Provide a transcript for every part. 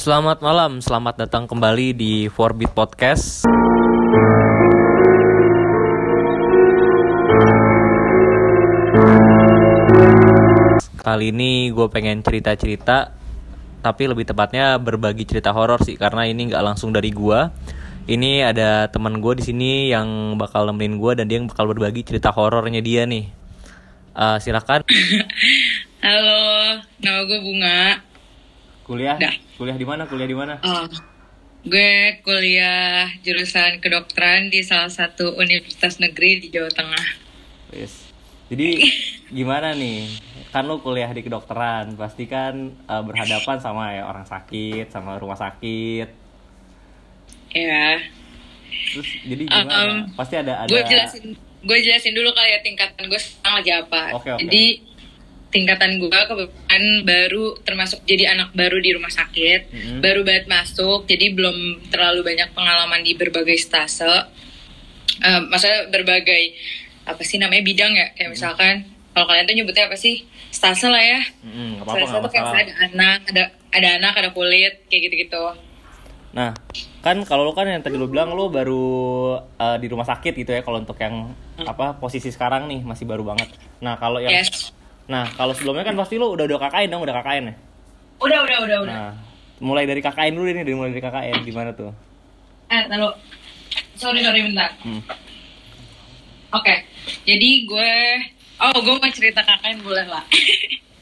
Selamat malam, selamat datang kembali di Forbit Podcast. Kali ini gue pengen cerita-cerita, tapi lebih tepatnya berbagi cerita horor sih, karena ini nggak langsung dari gue. Ini ada teman gue di sini yang bakal nemenin gue dan dia yang bakal berbagi cerita horornya dia nih. Eh, silakan. Halo, nama gue Bunga. Kuliah? Dah. Kuliah di mana? Kuliah di mana? Oh, gue kuliah jurusan kedokteran di salah satu universitas negeri di Jawa Tengah. Yes. Jadi gimana nih? Kan lu kuliah di kedokteran, pasti kan eh, berhadapan sama ya orang sakit, sama rumah sakit. Ya, Terus jadi gimana? Um, pasti ada ada gue jelasin, gue jelasin dulu kali ya tingkatan gue sekarang lagi apa. Oke, oke. Jadi tingkatan gue kebetulan baru termasuk jadi anak baru di rumah sakit, Mhm. baru banget masuk, jadi belum terlalu banyak pengalaman di berbagai stase. Eh, maksudnya berbagai apa sih namanya bidang ya? Kayak misalkan kalau kalian tuh nyebutnya apa sih? Stase lah ya. Mm, nggak apa-apa stase tuh kayak ada anak ada ada anak ada kulit kayak gitu gitu Nah, kan kalau lu kan yang tadi lu bilang lu baru eh, di rumah sakit gitu ya kalau untuk yang apa posisi sekarang nih masih baru banget. Nah, kalau yang yes Nah, kalau sebelumnya kan pasti lu udah udah KKN dong, udah KKN ya. udah udah udah udah Nah, mulai dari KKN dulu nih, dari mulai dari KKN gimana tuh? eh lalu sorry sorry bentar Hmm. oke jadi gue oh gue mau cerita kakaknya boleh lah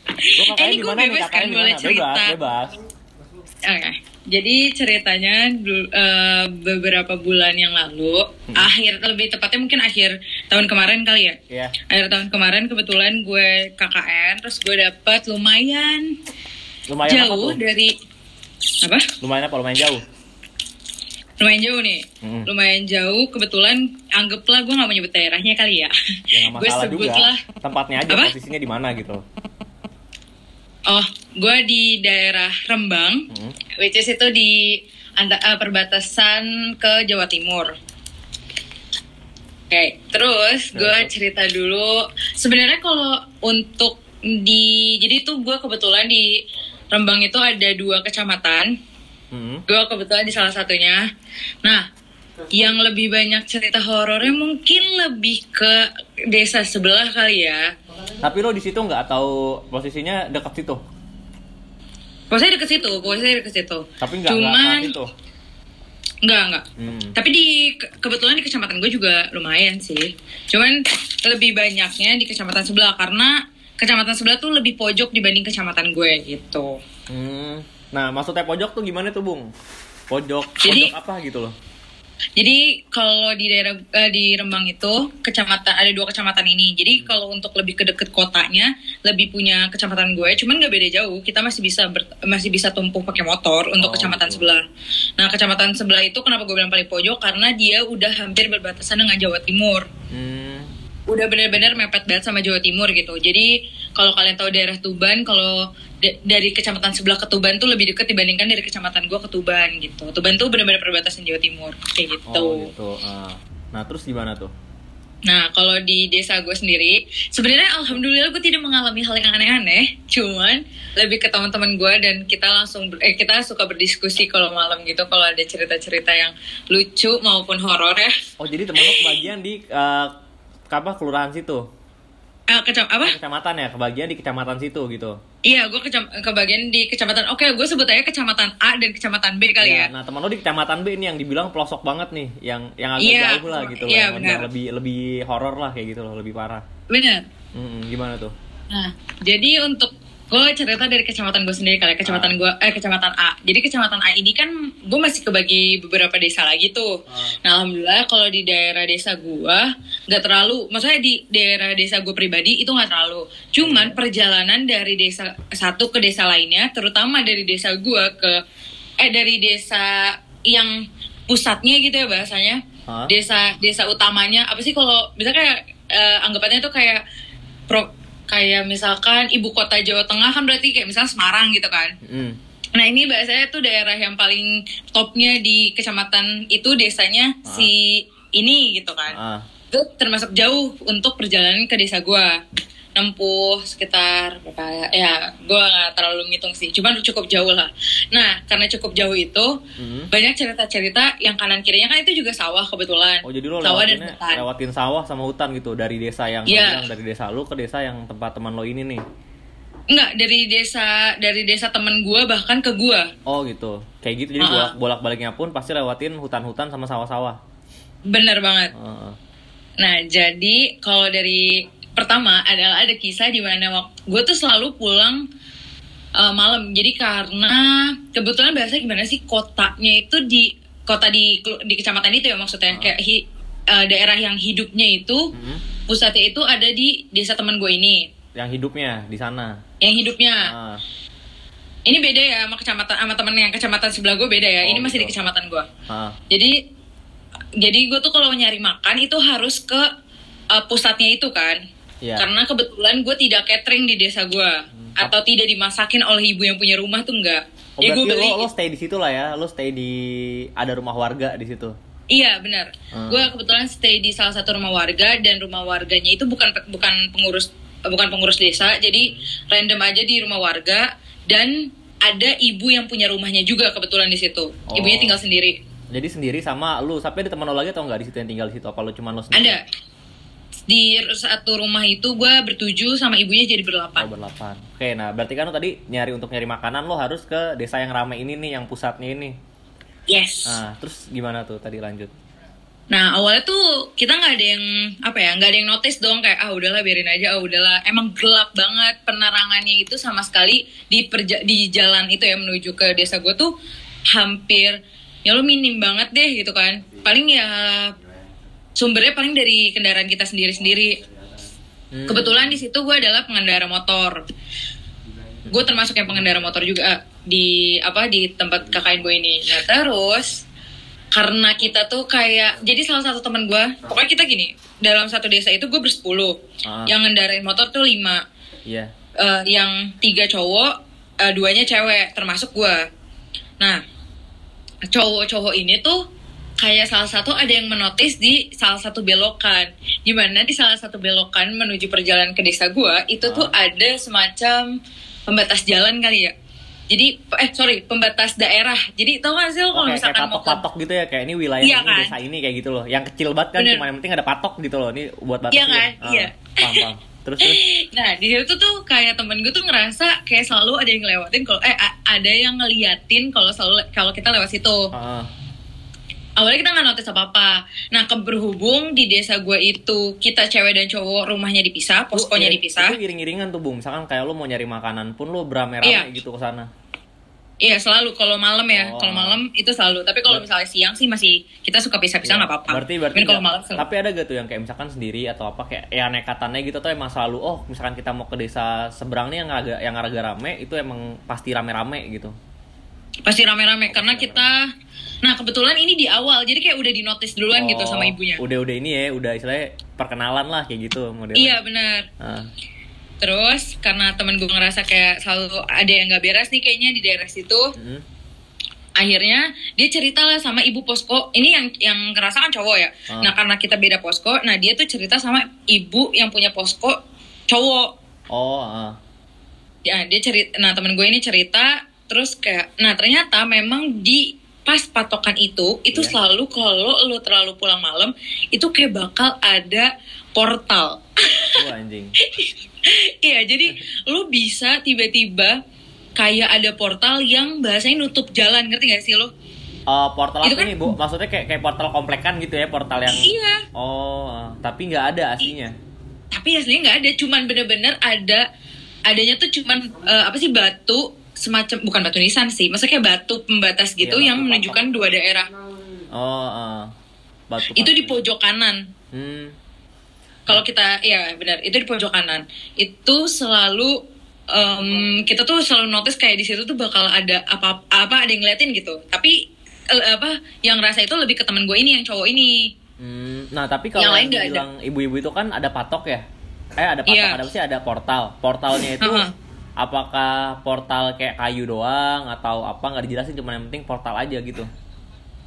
KKN Eh, ini gue bebas KKN kan boleh cerita Bebas, bebas. Oke, jadi ceritanya eh, beberapa bulan yang lalu, Hmm. akhir lebih tepatnya mungkin akhir tahun kemarin kali ya. Iya. Akhir tahun kemarin kebetulan gue KKN, terus gue dapet lumayan Lumayan apa jauh tuh? dari apa? Lumayan apa? Lumayan jauh. Lumayan jauh nih, Mm. lumayan jauh. Kebetulan anggaplah gue nggak mau nyebut daerahnya kali ya. Ya gue masalah juga. sebutlah. Tempatnya aja Apa? posisinya di mana gitu. Oh, gue di daerah Rembang, Hmm. which is itu di eh, perbatasan ke Jawa Timur. Oke, terus gue Terus? cerita dulu. Sebenarnya kalau untuk di, jadi itu gue kebetulan di Rembang itu ada dua kecamatan. Hmm. Gue kebetulan di salah satunya. Nah, yang lebih banyak cerita horornya mungkin lebih ke desa sebelah kali ya. Tapi lo di situ nggak tahu posisinya dekat situ. Pokoknya deket situ, pokoknya deket situ. Tapi nggak nggak Cuman, itu. Enggak, enggak. Hmm. Tapi di ke- kebetulan di kecamatan gue juga lumayan sih. Cuman lebih banyaknya di kecamatan sebelah karena kecamatan sebelah tuh lebih pojok dibanding kecamatan gue gitu. Hmm. Nah, maksudnya pojok tuh gimana tuh, Bung? Pojok, Jadi- pojok apa gitu loh? Jadi kalau di daerah eh, di Rembang itu kecamatan ada dua kecamatan ini. Jadi kalau untuk lebih ke deket kotanya lebih punya kecamatan gue. Cuman nggak beda jauh. Kita masih bisa ber- masih bisa tumpuh pakai motor Oh, untuk kecamatan gitu. sebelah. Nah kecamatan sebelah itu kenapa gue bilang paling pojok karena dia udah hampir berbatasan dengan Jawa Timur. Hmm. Udah benar-benar mepet banget sama Jawa Timur gitu. Jadi kalau kalian tahu daerah Tuban, kalau da- dari kecamatan sebelah ke Tuban tuh lebih dekat dibandingkan dari kecamatan gua ke Tuban gitu. Tuban tuh benar-benar perbatasan Jawa Timur kayak gitu. Oh, gitu. Ah. Nah, terus gimana tuh? Nah kalau di desa gue sendiri, sebenarnya alhamdulillah gue tidak mengalami hal yang aneh-aneh. Cuman lebih ke teman-teman gue dan kita langsung eh kita suka berdiskusi kalau malam gitu kalau ada cerita-cerita yang lucu maupun horor ya. Oh, jadi temen lo kebagian di eh, apa kelurahan situ? Eh, kecam apa? Kecamatan ya, kebagian di kecamatan situ gitu. Iya, gue kecam- kebagian di kecamatan. Oke, gue sebut aja kecamatan A dan kecamatan B kali ya. Nah, teman lo di kecamatan B ini yang dibilang pelosok banget nih, yang yang agak Iya, jauh lah gitu loh, iya, yang, lebih lebih horor lah kayak gitu loh, lebih parah. Bener. Hmm, gimana tuh? Nah, jadi untuk gue cerita dari kecamatan gue sendiri kali ya, kecamatan gue eh kecamatan A. Jadi kecamatan A ini kan gue masih kebagi beberapa desa lagi tuh. Nah, alhamdulillah kalau di daerah desa gue nggak terlalu, maksudnya di daerah desa gue pribadi itu nggak terlalu. Cuman perjalanan dari desa satu ke desa lainnya, terutama dari desa gue ke eh dari desa yang pusatnya gitu ya bahasanya. Hah? Desa desa utamanya apa sih kalau misalnya kayak eh, anggapannya tuh kayak pro kayak misalkan ibu kota Jawa Tengah kan berarti kayak misalnya Semarang gitu kan. Hmm. Nah ini bahasanya tuh daerah yang paling topnya di kecamatan itu desanya Ah. si ini gitu kan. Ah. Itu termasuk jauh untuk perjalanan ke desa gua. Nempuh sekitar berapa ya? Ya, gue nggak terlalu ngitung sih. Cuman cukup jauh lah. Nah, karena cukup jauh itu Hmm. banyak cerita-cerita yang kanan kirinya kan itu juga sawah kebetulan. Oh jadi lo sawah dan hutan. lewatin sawah sama hutan gitu dari desa yang lo Iya. bilang dari desa lu ke desa yang tempat teman lo ini nih. Enggak, dari desa dari desa temen gue bahkan ke gue. Oh gitu. Kayak gitu jadi Uh-uh. bolak bolak baliknya pun pasti lewatin hutan-hutan sama sawah-sawah. Bener banget. Heeh. Nah, jadi kalau dari pertama adalah ada kisah di mana gue tuh selalu pulang uh, malam. Jadi karena kebetulan bahasa gimana sih kotanya itu di kota di di kecamatan itu ya maksudnya Ah. kayak hi- uh, daerah yang hidupnya itu Mhm. pusatnya itu ada di desa teman gue ini. Yang hidupnya di sana. Yang hidupnya Ah. ini beda ya sama kecamatan sama temen yang kecamatan sebelah gue beda ya. Oh, ini masih di gitu. kecamatan gue. Ah. Jadi jadi gue tuh kalau nyari makan itu harus ke uh, pusatnya itu kan. Iya. Karena kebetulan gue tidak catering di desa gue atau tidak dimasakin oleh ibu yang punya rumah tuh enggak. Oh ya gue beli. lo, lo stay di situ lah ya, lo stay di ada rumah warga di situ. Iya benar. Hmm. Gue kebetulan stay di salah satu rumah warga dan rumah warganya itu bukan bukan pengurus bukan pengurus desa, jadi random aja di rumah warga dan ada ibu yang punya rumahnya juga kebetulan di situ. Ibunya Oh. tinggal sendiri. Jadi sendiri sama lu, sampai ada teman lo lagi atau enggak di situ yang tinggal di situ? Apa lo cuma lo sendiri? Ada di satu rumah itu gue bertujuh sama ibunya jadi Oh, berlapan. berlapan. Oke, nah berarti kan lo tadi nyari untuk nyari makanan lo harus ke desa yang rame ini nih, yang pusatnya ini. Yes. Nah, terus gimana tuh tadi lanjut? Nah awalnya tuh kita nggak ada yang apa ya nggak ada yang notice dong kayak ah udahlah biarin aja ah udahlah emang gelap banget penerangannya itu sama sekali di perja- di jalan itu ya menuju ke desa gue tuh hampir ya lo minim banget deh gitu kan paling ya sumbernya paling dari kendaraan kita sendiri-sendiri Hmm. kebetulan di situ gue adalah pengendara motor gue termasuk yang pengendara motor juga di apa di tempat KKN gue ini nah terus karena kita tuh kayak jadi salah satu teman gue pokoknya kita gini dalam satu desa itu gue bersepuluh Ah. yang ngendarain motor tuh lima Iya. Eh, yang tiga cowok eh, duanya cewek termasuk gue nah cowok-cowok ini tuh kayak salah satu ada yang menotis di salah satu belokan di mana di salah satu belokan menuju perjalanan ke desa gue itu tuh ada semacam pembatas jalan kali ya jadi eh sorry pembatas daerah jadi tau gak sih lo Oh, kalau kayak, kayak misalkan mau ke patok-patok gitu ya, kayak ini wilayah Iya ini kan? desa ini kayak gitu loh. Yang kecil banget kan, Bener. cuma yang penting ada patok gitu loh. Ini buat batas Iya kan? Iya. Paham, paham. Terus terus. Nah di situ tuh kayak temen gue tuh ngerasa kayak selalu ada yang ngelewatin kalau eh ada yang ngeliatin kalau selalu kalau kita lewat situ. Heeh. Awalnya kita nggak notice apa apa. Nah keberhubung di desa gue itu kita cewek dan cowok rumahnya dipisah, poskonya Lu- dipisah. Itu iring-iringan tuh, Bung. Misalkan kayak lu mau nyari makanan pun lu berame-rame Iya. gitu ke sana. Iya selalu kalau malam ya, Oh. kalau malam itu selalu. Tapi kalau misalnya siang sih masih kita suka pisah-pisah Iya. nggak apa-apa. Berarti berarti kalau nggak- malam selalu. tapi ada gak tuh yang kayak misalkan sendiri atau apa kayak ya nekatannya gitu tuh emang selalu oh misalkan kita mau ke desa seberang nih yang agak yang agak rame itu emang pasti rame-rame gitu. pasti rame-rame karena kita. Nah kebetulan ini di awal, jadi kayak udah di notice duluan gitu Oh, sama ibunya. Udah udah ini ya, udah istilahnya perkenalan lah kayak gitu modelnya. Iya benar. Ah. Terus karena temen gue ngerasa kayak selalu ada yang nggak beres nih kayaknya di daerah situ, Mm. akhirnya dia cerita lah sama ibu posko. Ini yang yang ngerasa kan cowok ya. Ah. Nah karena kita beda posko, nah dia tuh cerita sama ibu yang punya posko cowok. Oh, ah. Ya dia cerita. Nah temen gue ini cerita, terus kayak, nah ternyata memang di pas patokan itu, itu Iya. selalu kalau lo terlalu pulang malam, itu kayak bakal ada portal. Oh, anjing. Iya, jadi lu bisa tiba-tiba kayak ada portal yang bahasanya nutup jalan, ngerti gak sih lo? Eh, portal Itu apa kan- nih, Bu? Maksudnya kayak kayak portal komplekan gitu ya, portal yang Iya, Oh, tapi nggak ada aslinya. tapi aslinya nggak ada, cuman bener-bener ada adanya tuh cuman eh, apa sih batu semacam bukan batu nisan sih, maksudnya kayak batu pembatas gitu Iya, yang menunjukkan dua daerah. Oh, ah. Batu Itu di pojok kanan. Hmm. Kalau kita, ya benar, itu di pojok kanan. Itu selalu em, kita tuh selalu notice kayak di situ tuh bakal ada apa apa ada yang ngeliatin gitu. Tapi apa yang rasa itu lebih ke temen gue ini yang cowok ini. Hmm, nah tapi kalau Yang bilang ibu-ibu itu kan ada patok ya? Eh ada patok, Iya. ada apa sih? Ada portal. Portalnya itu Heeh. Apakah portal kayak kayu doang atau apa nggak dijelasin cuma yang penting portal aja gitu.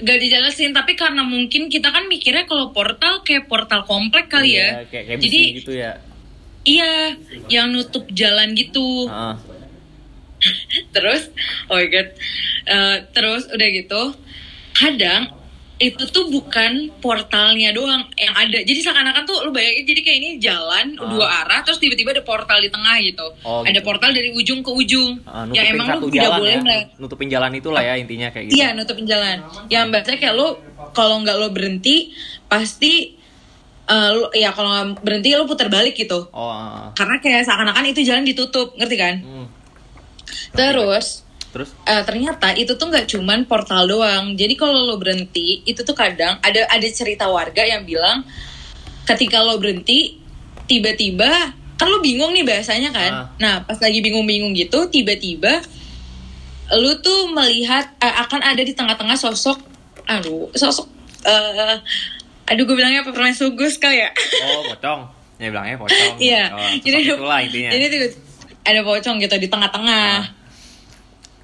Gak dijelasin, tapi karena mungkin kita kan mikirnya kalau portal kayak portal komplek kali ya. Iya, kayak kayak Jadi gitu ya. iya yang nutup jalan gitu Heeh. terus oh my god Eh, terus udah gitu kadang itu tuh bukan portalnya doang yang ada jadi seakan-akan tuh lu bayangin jadi kayak ini jalan Ah. dua arah terus tiba-tiba ada portal di tengah gitu Oh, ada gitu. portal dari ujung ke ujung yang nutupin emang lu tidak boleh ya. Nutupin jalan itulah ya intinya kayak gitu. Iya nutupin jalan. Yang biasanya kayak lu kalau nggak lo berhenti pasti lu ya kalau berhenti lu putar balik gitu. Oh, heeh. Karena kayak seakan-akan itu jalan ditutup, ngerti kan? Hmm. Terus Terus eh, ternyata itu tuh nggak cuman portal doang. Jadi kalau lo berhenti itu tuh kadang ada ada cerita warga yang bilang ketika lo berhenti tiba-tiba kan lo bingung nih bahasanya kan. Ah. Nah pas lagi bingung-bingung gitu tiba-tiba lu tuh melihat eh, akan ada di tengah-tengah sosok aduh sosok eh aduh gue bilangnya apa permen sugus kali ya oh, pocong. Ya bilangnya pocong. iya Oh, jadi itulah intinya. jadi tiba- ada pocong gitu di tengah-tengah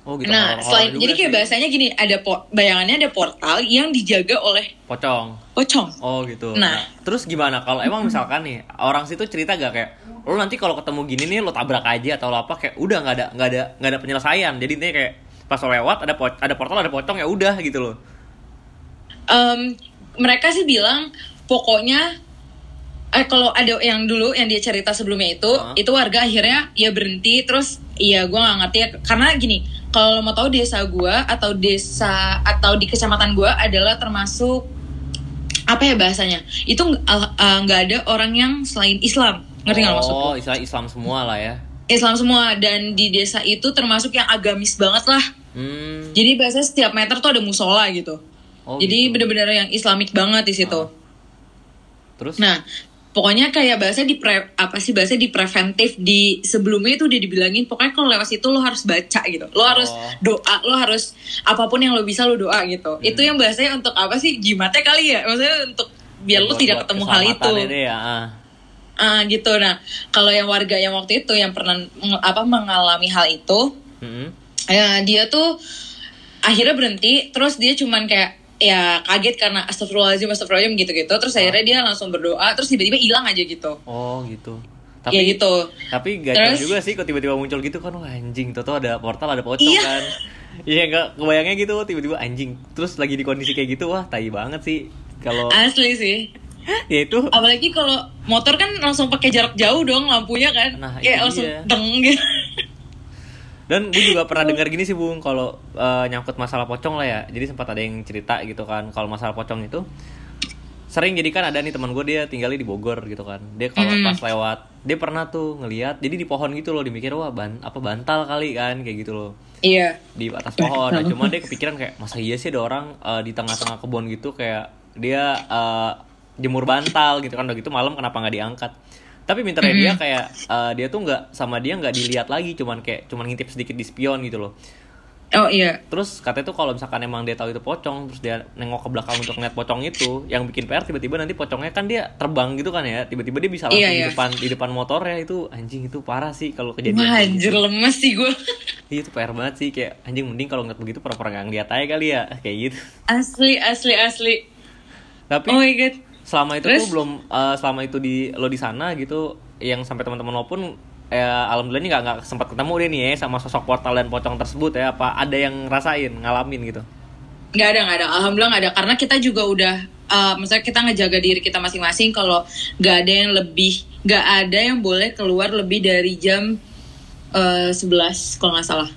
oh, gitu. nah selain juga jadi kayak sih. bahasanya gini ada po- bayangannya ada portal yang dijaga oleh pocong. pocong Oh gitu. Nah. terus gimana kalau emang misalkan nih orang situ cerita gak kayak lo nanti kalau ketemu gini nih lo tabrak aja atau lo apa kayak udah nggak ada nggak ada nggak ada penyelesaian. Jadi intinya kayak pas lo lewat ada po- ada portal ada pocong ya udah gitu loh. Em, mereka sih bilang pokoknya eh kalau ada yang dulu yang dia cerita sebelumnya itu Hah? itu warga akhirnya ya berhenti terus iya gue nggak ngerti ya karena gini kalau lo mau tahu desa gua atau desa atau di kecamatan gua adalah termasuk apa ya bahasanya itu nggak eh, nggak ada orang yang selain Islam ngerti nggak maksudku Oh, istilah Islam semua lah ya. Islam semua dan di desa itu termasuk yang agamis banget lah Hmm. jadi biasanya setiap meter tuh ada musola gitu Oh, jadi gitu. bener-bener yang Islamik banget di situ. Terus? Nah, pokoknya kayak bahasa di pre, apa sih bahasa di preventif di sebelumnya itu udah dibilangin pokoknya kalau lewat situ lo harus baca gitu. Lo harus Oh. doa, lo harus apa pun yang lo bisa lo doa gitu. Hmm. Itu yang bahasanya untuk apa sih? Jimatnya kali ya. Maksudnya untuk biar lo tidak ketemu hal itu. deh ya. ah. Ah, gitu. Nah, kalau yang warga yang waktu itu yang pernah apa mengalami hal itu, Mm-mm. ya dia tuh akhirnya berhenti terus dia cuman kayak ya kaget karena astagfirullahaladzim astagfirullahaladzim gitu-gitu. Terus akhirnya dia langsung berdoa terus tiba-tiba hilang aja gitu. Oh, gitu. ya Tapi gitu. Tapi Terus? juga sih kok tiba-tiba muncul gitu kan wah anjing Toto ada portal ada pocong Iya. kan. Iya gak kebayangnya gitu tiba-tiba anjing. Terus lagi di kondisi kayak gitu wah tai banget sih Kalau asli sih. Ya itu. Apalagi kalau motor kan langsung pakai jarak jauh dong lampunya kan. Nah, kayak langsung dia. deng gitu Dan gue juga pernah dengar gini sih Bung Kalau eh, nyangkut masalah pocong lah ya. Jadi sempat ada yang cerita gitu kan Kalau masalah pocong itu Sering jadi kan ada nih teman gue dia tinggalnya di Bogor gitu kan. Dia kalau Hmm. pas lewat Dia pernah tuh ngeliat Jadi di pohon gitu loh Dimikir wah ban, apa bantal kali kan Kayak gitu loh. Iya. Di atas pohon. Nah, cuma dia kepikiran kayak masa iya sih ada orang eh, di tengah-tengah kebun gitu kayak dia eh, jemur bantal gitu kan. Udah gitu malam kenapa nggak diangkat. Tapi minternya dia kayak eh, dia tuh nggak sama dia nggak dilihat lagi cuman kayak cuman ngintip sedikit di spion gitu loh. oh iya Terus katanya tuh kalau misalkan emang dia tahu itu pocong terus dia nengok ke belakang untuk ngeliat pocong itu yang bikin PR tiba-tiba nanti pocongnya kan dia terbang gitu kan ya tiba-tiba dia bisa langsung Iya, di iya. depan di depan motornya itu anjing itu parah sih kalau kejadian wah kayak anjir gitu. lemes sih gue Iya itu PR banget sih kayak anjing mending kalau ngeliat begitu pura-pura nggak ngeliat aja kali ya kayak gitu. asli asli asli Tapi oh my god selama itu Terus? tuh belum eh, selama itu di lo di sana gitu yang sampai teman-teman lo pun eh, alhamdulillah nggak nggak sempat ketemu deh nih ya sama sosok portal dan pocong tersebut ya apa ada yang ngerasain ngalamin gitu. nggak ada nggak ada alhamdulillah nggak ada karena kita juga udah uh, misalnya kita ngejaga diri kita masing-masing kalau nggak ada yang lebih nggak ada yang boleh keluar lebih dari jam uh, 11 kalau nggak salah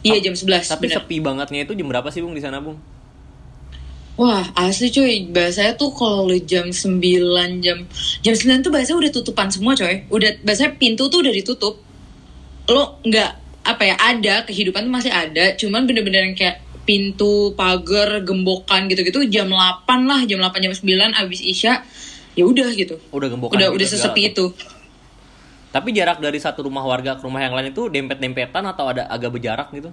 iya jam 11 Tapi bener. sepi bangetnya itu jam berapa sih bung di sana bung? Wah asli cuy. Bahasanya tuh kalau jam 9 jam jam 9 tuh bahasanya udah tutupan semua coy. Udah bahasanya pintu tuh udah ditutup. Lo nggak apa ya ada kehidupan tuh masih ada. Cuman bener-bener yang kayak pintu pagar gembokan gitu-gitu jam 8 lah jam 8 jam 9 abis isya ya udah gitu. Udah gembokan. udah gitu udah sesepi itu. Tapi jarak dari satu rumah warga ke rumah yang lain itu dempet-dempetan atau ada agak berjarak gitu?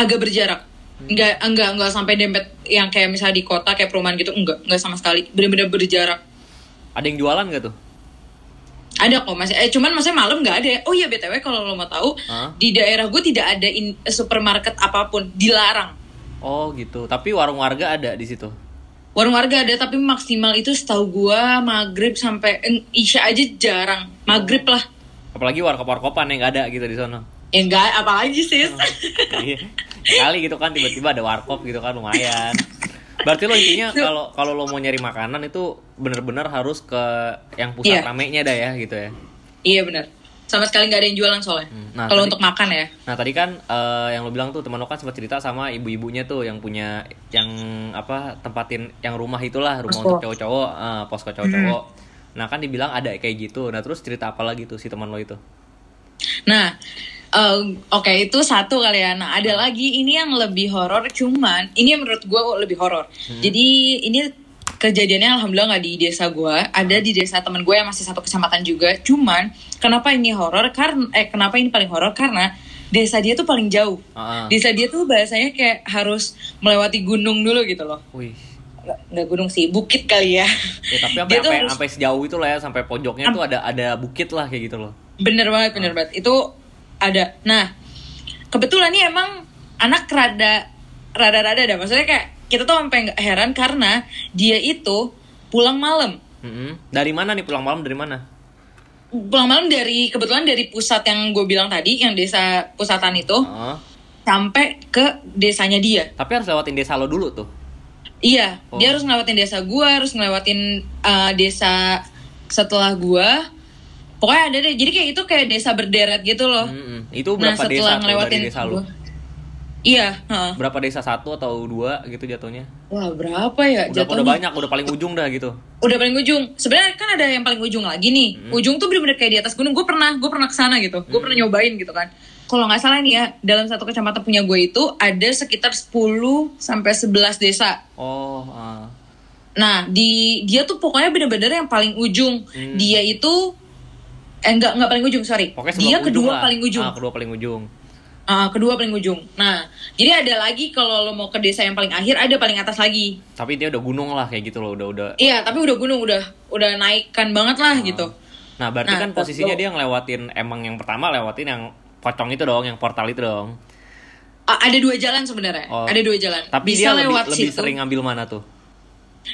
agak berjarak nggak enggak enggak sampai dempet yang kayak misalnya di kota kayak perumahan gitu enggak enggak sama sekali bener-bener berjarak Ada yang jualan gak tuh? ada kok masih eh cuman maksudnya malam nggak ada oh iya btw kalau lo mau tahu Hah? di daerah gue tidak ada in- supermarket apa pun dilarang Oh gitu. Tapi warung warga ada di situ. warung warga ada tapi maksimal itu setahu gua maghrib sampai eh, isya aja jarang maghrib lah Apalagi warkop-warkopan yang nggak ada gitu di sana. Ya enggak apalagi sih Iya. Kali gitu kan tiba-tiba ada warkop gitu kan lumayan. Berarti lo intinya kalau kalau lo mau nyari makanan itu bener-bener harus ke yang pusat Iya. ramenya dah ya gitu ya. iya benar sama sekali nggak ada yang jualan soalnya Hmm, nah, kalau untuk makan ya Nah tadi kan eh, yang lo bilang tuh teman lo kan sempat cerita sama ibu-ibunya tuh yang punya yang apa tempatin yang rumah itulah rumah Posko. untuk cowok-cowok, eh, posko cowok-cowok. Nah kan dibilang ada kayak gitu. Nah terus cerita apa lagi tuh si teman lo itu? Nah, oke itu satu kali ya. Nah, ada lagi ini yang lebih horor, cuman ini yang menurut gue lebih horor. Jadi ini kejadiannya alhamdulillah nggak di desa gue, ada di desa temen gue yang masih satu kecamatan juga. Cuman kenapa ini horor? Karena eh kenapa ini paling horor? Karena desa dia tuh paling jauh. Ah. Desa dia tuh bahasanya kayak harus melewati gunung dulu gitu loh. Wih. Nggak, gunung sih, bukit kali ya. Ya tapi sampai sampai, harus- sampai sejauh itu lah ya sampai pojoknya tuh ada ada bukit lah kayak gitu loh. Bener banget, bener banget. Itu ada. Nah, kebetulan nih emang anak rada rada-rada ada. Maksudnya kayak kita tuh sampai nggak heran karena dia itu pulang malam. Mm-mm. Dari mana nih pulang malam dari mana? Pulang malam dari kebetulan dari pusat yang gue bilang tadi, yang desa pusatan itu Ah. sampai ke desanya dia. Tapi harus lewatin desa lo dulu tuh. Iya, Oh. dia harus ngelewatin desa gua, harus ngelewatin uh, desa setelah gua. Pokoknya ada deh. Jadi kayak itu kayak desa berderet gitu loh. Mm-mm. Itu Nah, berapa desa setelah tuh ngelewatin desa gua. Iya, heeh. Berapa desa satu atau dua gitu jatuhnya? Wah, berapa ya Udah, udah jatuhnya? banyak, udah paling ujung dah gitu. Udah paling ujung. Sebenarnya kan ada yang paling ujung lagi nih. Ujung tuh bener-bener kayak di atas gunung. Gue pernah, gue pernah ke sana gitu. Gue pernah nyobain gitu kan. Kalau nggak salah nih ya, dalam satu kecamatan punya gue itu ada sekitar 10 sampai 11 desa. Oh, ah. Nah, di dia tuh pokoknya bener-bener yang paling ujung. Hmm. Dia itu eh enggak enggak paling ujung, sorry. pokoknya dia kedua lah. paling ujung. Ah, kedua paling ujung. Ah, kedua paling ujung. Nah, jadi ada lagi kalau lo mau ke desa yang paling akhir ada paling atas lagi. Tapi dia udah gunung lah kayak gitu loh, udah udah. Iya, tapi udah gunung, udah udah naikkan banget lah gitu. Nah, berarti Nah, kan posisinya terus- dia ngelewatin emang yang pertama lewatin yang pocong itu dong, yang portal itu dong. Ah, ada dua jalan sebenarnya. Oh. Ada dua jalan. Tapi Bisa dia lebih, lewat lebih situ. sering ngambil mana tuh?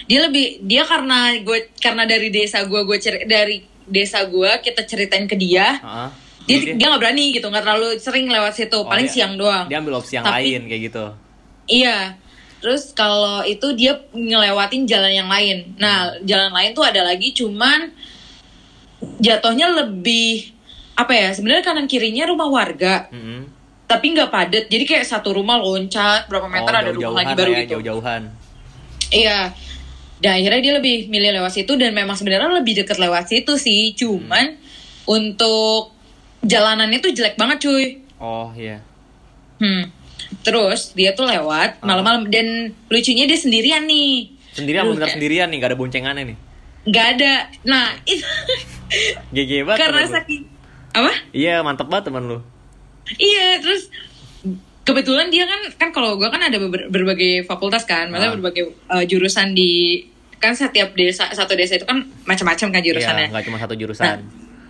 Dia lebih dia karena gue karena dari desa gue gue dari desa gue kita ceritain ke dia. Dia jadi dia nggak berani gitu, nggak terlalu sering lewat situ. Oh, paling dia- siang doang. dia ambil opsi yang Tapi- lain kayak gitu. Iya. Terus kalau itu dia ngelewatin jalan yang lain. Nah, jalan lain tuh ada lagi cuman jatuhnya lebih apa ya? Sebenarnya kanan kirinya rumah warga, Mm-mm. tapi nggak padat. Jadi kayak satu rumah loncat berapa meter Oh, ada rumah lagi baru ya, gitu. jauh-jauhan. Iya. Dan akhirnya dia lebih milih lewat situ dan memang sebenarnya lebih deket lewat situ sih. Cuman untuk jalanannya tuh jelek banget cuy. Oh iya. Hmm. Terus dia tuh lewat malam-malam dan lucunya dia sendirian nih. Sendirian bener sendirian nih, gak ada boncengannya nih. Nggak ada. Nah, itu GG banget. karena saking apa? Iya, mantep banget teman lu. Iya, terus kebetulan dia kan kan kalau gua kan ada ber- berbagai fakultas kan, maksudnya Ah. berbagai uh, jurusan di kan setiap desa satu desa itu kan macam-macam kan jurusannya. Iya, gak cuma satu jurusan.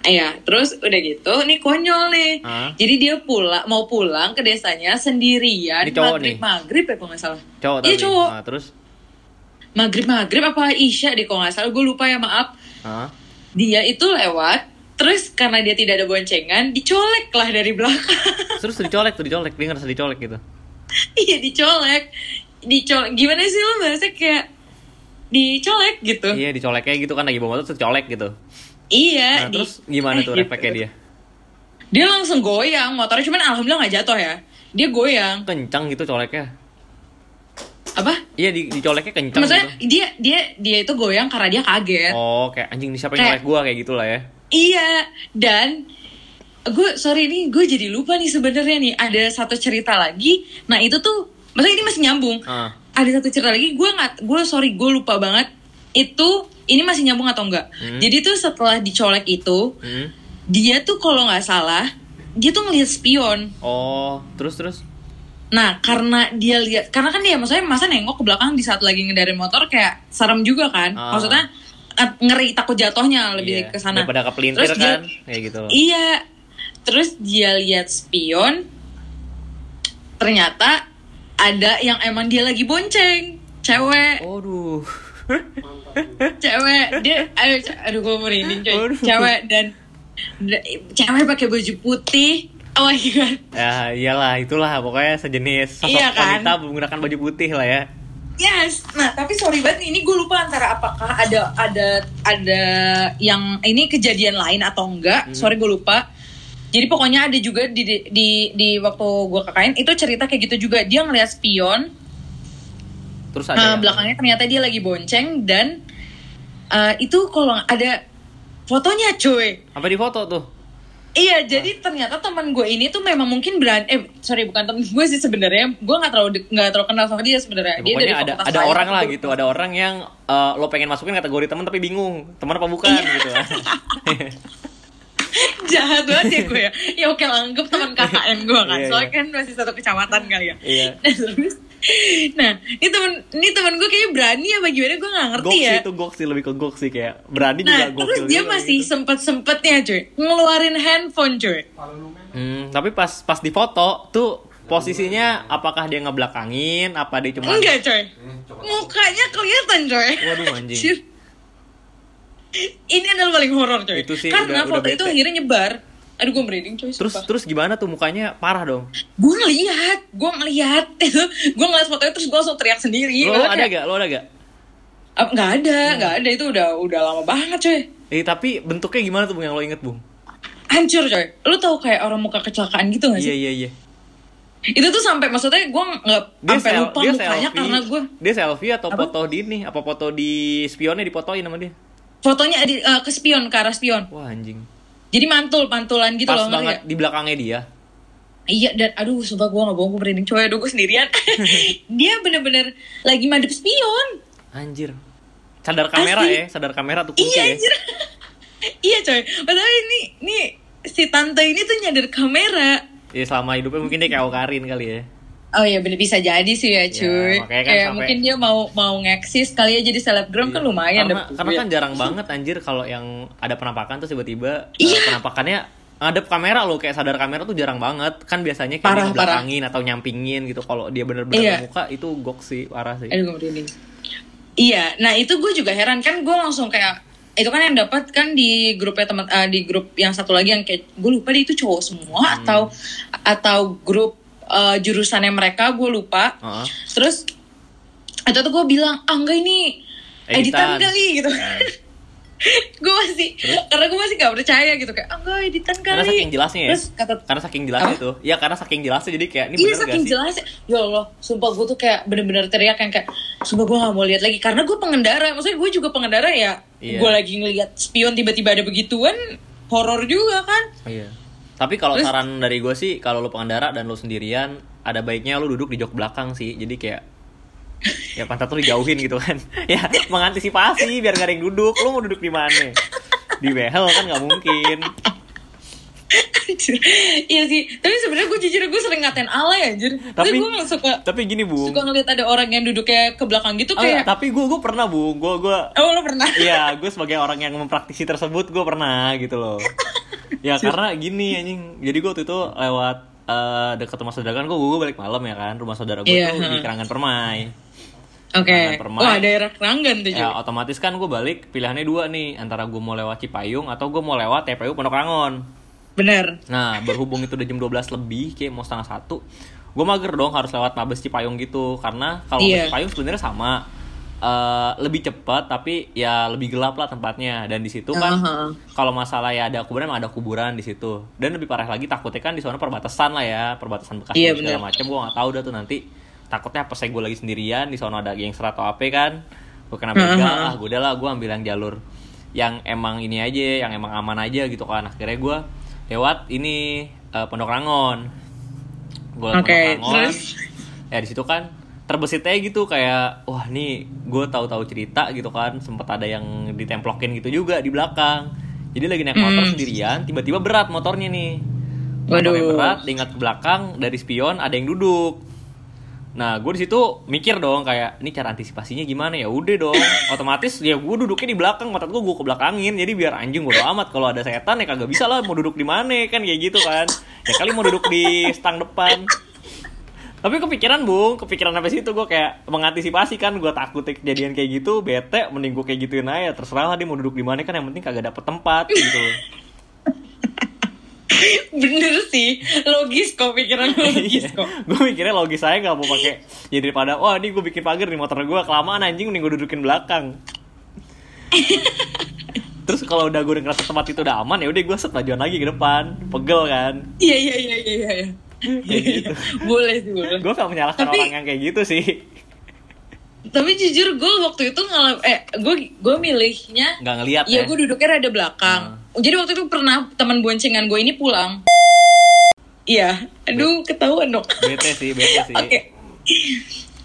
Iya, terus udah gitu, nih konyol nih. Ah. Jadi dia pulang, mau pulang ke desanya sendirian. Ini cowok maghrib, nih? maghrib ya kalau nggak salah. Cowok Iya cowok. Nah, terus? Maghrib maghrib apa isya deh kalau nggak salah. Gue lupa ya maaf. Hah? Dia itu lewat, terus karena dia tidak ada boncengan, dicolek lah dari belakang. Terus dicolek tuh, dicolek. Dia ngerasa dicolek gitu. iya dicolek, dicolek. Gimana sih lo bahasa kayak dicolek gitu? Iya, dicoleknya gitu kan lagi bawa motor terus colek gitu. Iya. Nah, di- terus gimana tuh eh, refleksnya gitu. dia? Dia langsung goyang motornya, cuman alhamdulillah nggak jatuh ya. Dia goyang. Kencang gitu coleknya. Apa? Iya, di, dicoleknya kencang Maksudnya gitu. dia dia dia itu goyang karena dia kaget. Oh, kayak anjing nih siapa yang Kayak- nyolek gua kayak gitulah ya. Iya, dan gue sorry nih, gue jadi lupa nih sebenarnya nih ada satu cerita lagi. Nah itu tuh, maksudnya ini masih nyambung. Ah. Ada satu cerita lagi, gue nggak, gue sorry gue lupa banget. Itu ini masih nyambung atau enggak? Hmm. Jadi tuh setelah dicolek itu, Hmm. dia tuh kalau nggak salah, dia tuh ngelihat spion. Oh, terus terus. Nah, karena dia lihat, karena kan dia maksudnya masa nengok ke belakang di saat lagi ngendarin motor kayak serem juga kan. Ah. Maksudnya ngeri takut jatuhnya lebih Iya, ke sana. Daripada kepelintir Terus dia- kan, kayak gitu loh. Iya. Terus dia lihat spion. Ternyata ada yang emang dia lagi bonceng. cewek Waduh. cewek dia aduh, aduh gue merinding coy Aduh. cewek dan da- cewek pakai baju putih oh my god Ya iyalah itulah pokoknya sejenis sosok Iya kan? wanita menggunakan baju putih lah ya. Yes. Nah tapi sorry banget ini gue lupa antara apakah ada ada ada yang ini kejadian lain atau enggak. Sorry gue lupa. Jadi pokoknya ada juga di di di, di waktu gue KKN itu cerita kayak gitu juga. Dia ngeliat spion Terus ada. Nah, yang- belakangnya ternyata dia lagi bonceng dan eh, itu kalau ada fotonya cuy. Sampai di foto tuh. Iya, jadi ternyata teman gue ini tuh memang mungkin berani eh sorry bukan temen gue sih sebenarnya. Gue nggak terlalu nggak terlalu kenal sama dia sebenarnya. Ya, dia pokoknya ada ada lain, orang lah gue- gitu, ada orang yang eh, lo pengen masukin kategori teman tapi bingung, teman apa bukan Iya. gitu. Jahat banget ya gue ya. Ya oke lah, anggap teman KKN gue kan. Iya, Soalnya iya. kan masih satu kecamatan kali ya. Iya. Nah, terus Nah, ini temen ini temen gue kayaknya berani apa gimana gue nggak ngerti Gok ya. sih itu gok sih lebih ke gok sih kayak berani juga Nah, gokil terus dia juga masih gitu. sempet-sempetnya cuy ngeluarin handphone cuy. Hmm, tapi pas pas di foto tuh posisinya apakah dia ngebelakangin apa dia cuma Enggak coy Mukanya kelihatan coy Waduh, anjing. Ini adalah paling horor coy Itu sih Karena udah- udah foto itu bete. akhirnya nyebar Aduh gue merinding coy terus terus gimana tuh mukanya? Parah dong. Gue ngeliat Gue ngeliat. Itu Gue ngeliat fotonya terus gue langsung teriak sendiri. Lo ada gak lo ada gak "Ah, Nggak ada Nggak ada. Itu udah udah lama banget coy. Eh tapi bentuknya gimana tuh bung yang lo inget bung? Hancur coy. Lu tahu kayak orang muka kecelakaan gitu gak iya sih? iya iya. Itu tuh sampai maksudnya gue nggak sampai lupa dia mukanya selfie. karena gue dia selfie atau Apa? foto di ini? Apa foto di spionnya dipotoin sama dia? Fotonya di, eh, ke spion ke arah spion. wah anjing Jadi mantul pantulan gitu pas loh ngerti banget nggak? di belakangnya dia. Iya dan aduh sumpah gue gak bohong gue merinding. Coy aduh gue sendirian. Dia bener-bener lagi madep spion. Anjir. Sadar kamera Asli. ya sadar kamera tuh kunci Iya ya. anjir. Iya coy. Padahal ini ini si tante ini tuh nyadar kamera. Ya selama hidupnya mungkin dia kayak Karin kali ya Oh iya bener bisa jadi sih ya cuy makanya kan Kayak sampai- mungkin dia mau mau ngeksis kali ya jadi selebgram kan lumayan karena, karena duit. kan jarang banget anjir kalau yang ada penampakan tuh tiba-tiba eh, Iya. penampakannya ngadep kamera loh kayak sadar kamera tuh jarang banget kan biasanya kayak Parah, belakangin atau nyampingin gitu kalau dia bener-bener Iya. muka itu gok sih parah sih Aduh Iya nah itu gue juga heran kan gue langsung kayak itu kan yang dapat kan di grupnya teman eh, di grup yang satu lagi yang kayak gue lupa deh itu cowok semua Hmm. atau atau grup eh, jurusannya mereka gue lupa. Heeh. terus itu tuh gue bilang ah enggak ini editan, Editan. kali gitu. Nah. gue masih karena gue masih gak percaya gitu kayak ah enggak editan kali. karena saking jelasnya ya? Terus kata karena saking jelasnya Apa? tuh. Ya karena saking jelasnya jadi kayak ini Iya bener saking gak sih? jelas Ya Allah Sumpah gue tuh kayak bener-bener teriak yang kayak Sumpah gue gak mau lihat lagi. Karena gue pengendara Maksudnya gue juga pengendara ya. Iya. Gue lagi ngeliat spion tiba-tiba ada begituan Horor juga kan. Iya tapi kalau saran dari gue sih kalau lu pengendara dan lu sendirian ada baiknya lu duduk di jok belakang sih. Jadi kayak ya pantat lu dijauhin gitu kan. Ya mengantisipasi biar gak ada yang duduk. Lu mau duduk di mana? Di behel kan nggak mungkin. Iya sih. Tapi sebenarnya gue jujur gue sering ngatain alay anjir. Tapi Tapi- gue gak suka tapi gini bung. Suka ngeliat ada orang yang duduknya ke belakang gitu Oh, kayak tapi gue gue pernah bung. Gue gue Oh lo pernah? Iya, gue sebagai orang yang mempraktisi tersebut gue pernah gitu loh. Ya karena gini anjing. Jadi gue waktu itu lewat eh, dekat rumah saudara kan gue gue balik malam ya kan. Rumah saudara gue Iya, tuh di. Kerangan Permai. Oke Jangan permai. Wah daerah keranggan tuh Ya juga otomatis kan gue balik pilihannya dua nih antara gue mau lewat Cipayung atau gue mau lewat TPU Pondok Rangon. Bener Nah berhubung itu udah jam 12 lebih kayak mau setengah satu, gue mager dong harus lewat Mabes Cipayung gitu karena kalau Iya. Mabes Cipayung sebenarnya sama. Eh, lebih cepat tapi ya lebih gelap lah tempatnya. Dan di situ kan Aha. kalau masalah ya ada kuburan emang ada kuburan di situ. Dan lebih parah lagi takutnya kan di sana perbatasan lah ya perbatasan bekas Iya, segala macam gue nggak tahu dah tuh nanti. Takutnya pas saya gue lagi sendirian di sana ada gangster atau apa kan gue kena begal Aha. ah gue udah lah gue ambil yang jalur yang emang ini aja yang emang aman aja gitu kan. Akhirnya gue lewat ini eh, Pondok Rangon. Gue lewat Oke, Pondok Rangon. terus? ya di situ kan terbesit aja gitu kayak wah nih gue tahu-tahu cerita gitu kan. Sempet ada yang ditemplokin gitu juga di belakang. Jadi lagi naik motor Hmm. sendirian tiba-tiba berat motornya nih. Motornya Waduh. berat diingat ke belakang dari spion ada yang duduk. Nah gue di situ mikir dong kayak ini cara antisipasinya gimana? Ya udah dong. Otomatis ya gue duduknya di belakang motor gue gue ke belakangin jadi biar anjing gue amat kalau ada setan ya kagak bisa lah mau duduk di mana kan kayak gitu kan. Ya kali mau duduk di stang depan Tapi kepikiran bung, kepikiran apa sih itu gue kayak mengantisipasi kan. Gue takut kejadian kayak gitu, bete, mending gue kayak gituin aja. Terserah lah dia mau duduk di mana kan yang penting kagak dapet tempat gitu. Bener sih, logis kok pikiran lu logis kok. gue mikirnya logis aja gak mau pakai jadi daripada wah ini gue bikin pagar di motor gue kelamaan anjing mending gue dudukin belakang. Terus kalau udah gue ngerasa tempat itu udah aman ya udah gue set majuan lagi ke depan. Pegel kan? Iya iya iya iya iya. Gitu. boleh sih boleh. gue gak menyalahkan Tapi- orang yang kayak gitu sih Tapi jujur gue waktu itu ngalam eh gue gue milihnya nggak ngeliat Iya ya gue duduknya rada belakang. Jadi waktu itu pernah teman boncengan gue ini pulang. Iya, aduh ketahuan dong. bete sih bete sih Oke.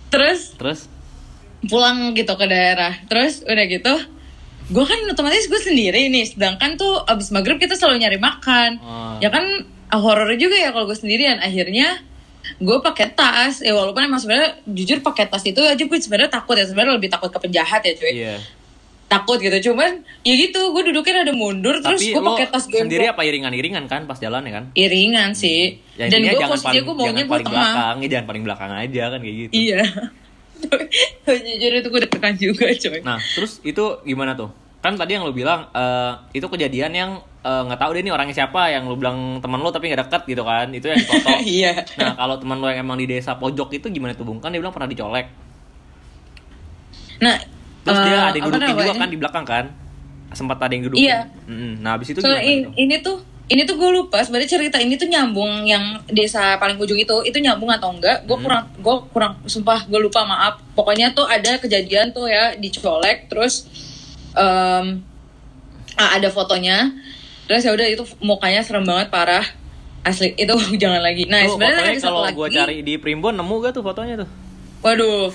Terus terus pulang gitu ke daerah. Terus udah gitu, gue kan otomatis gue sendiri nih. Sedangkan tuh abis maghrib kita selalu nyari makan. Oh. Ya kan ah, horor juga ya kalau gue sendirian. Akhirnya gue pakai tas. Ya walaupun emang sebenarnya jujur pakai tas itu aja gue sebenarnya takut ya. Sebenarnya lebih takut ke penjahat ya cuy. iya Takut gitu. Cuman ya gitu, gue duduknya rada mundur. terus tapi gue lo pakai tas gue sendiri apa iringan-iringan kan pas jalan ya kan iringan sih. ya, Dan gue posisinya gue maunya gue tengah. belakang ya jangan paling belakang aja kan kayak gitu Iya. Jujur itu gue deg-degan juga coy. Nah, terus itu gimana tuh? Kan tadi yang lu bilang eh, itu kejadian yang eh, nggak tahu deh nih orangnya siapa yang lu bilang teman lu tapi nggak deket gitu kan? Itu yang foto. Iya. nah, kalau teman lu yang emang di desa pojok itu gimana tuh, Bung? Kan dia bilang pernah dicolek. Nah, Terus eh, dia ada yang dudukin juga kan di belakang kan? Sempat ada yang dudukin. Iya. Mm-mm. Nah, habis itu Soalnya gimana ini, tuh? Ini tuh gue lupa sebenarnya cerita ini tuh nyambung yang desa paling ujung itu itu nyambung atau enggak gue Hmm. kurang gue kurang sumpah gue lupa maaf. Pokoknya tuh ada kejadian tuh ya dicolek terus ah, ada fotonya. Terus ya udah itu mukanya serem banget parah. Asli itu jangan lagi. Nah sebenarnya fotonya ada satu kalau gua cari di Primbon nemu gak tuh fotonya tuh? Waduh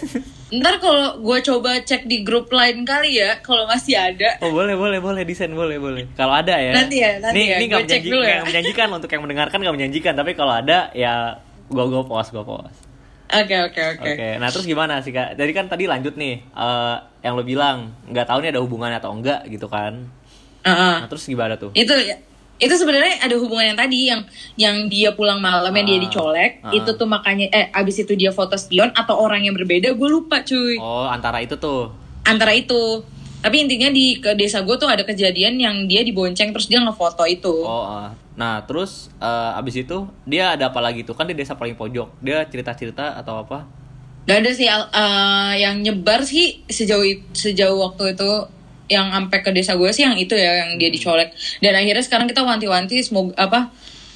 ntar kalau gue coba cek di grup lain kali ya kalau masih ada Oh boleh boleh boleh desain boleh boleh. Kalau ada ya. Nanti ya, nanti Nih ya. ini nggak menjanji- dulu ya. menjanjikan untuk yang mendengarkan nggak menjanjikan. Tapi kalau ada ya gua gua post gua post. oke oke oke Oke, nah terus gimana sih kak? Jadi kan tadi lanjut nih, eh, yang lo bilang nggak tahu nih ada hubungannya atau enggak gitu kan? Heeh. Nah terus gimana tuh? itu itu sebenarnya ada hubungan yang tadi yang yang dia pulang malam yang dia Ah, dicolek ah. itu tuh makanya eh abis itu dia foto spion atau orang yang berbeda gue lupa cuy Oh antara itu tuh. antara itu tapi intinya di ke desa gue tuh ada kejadian yang dia dibonceng terus dia ngefoto itu Oh, ah. nah terus eh, abis itu dia ada apa lagi tuh? Kan di desa paling pojok, dia cerita-cerita atau apa? gak ada sih eh, yang nyebar sih sejauh sejauh waktu itu yang sampai ke desa gue sih yang itu ya yang dia dicolek dan akhirnya sekarang kita wanti-wanti semoga apa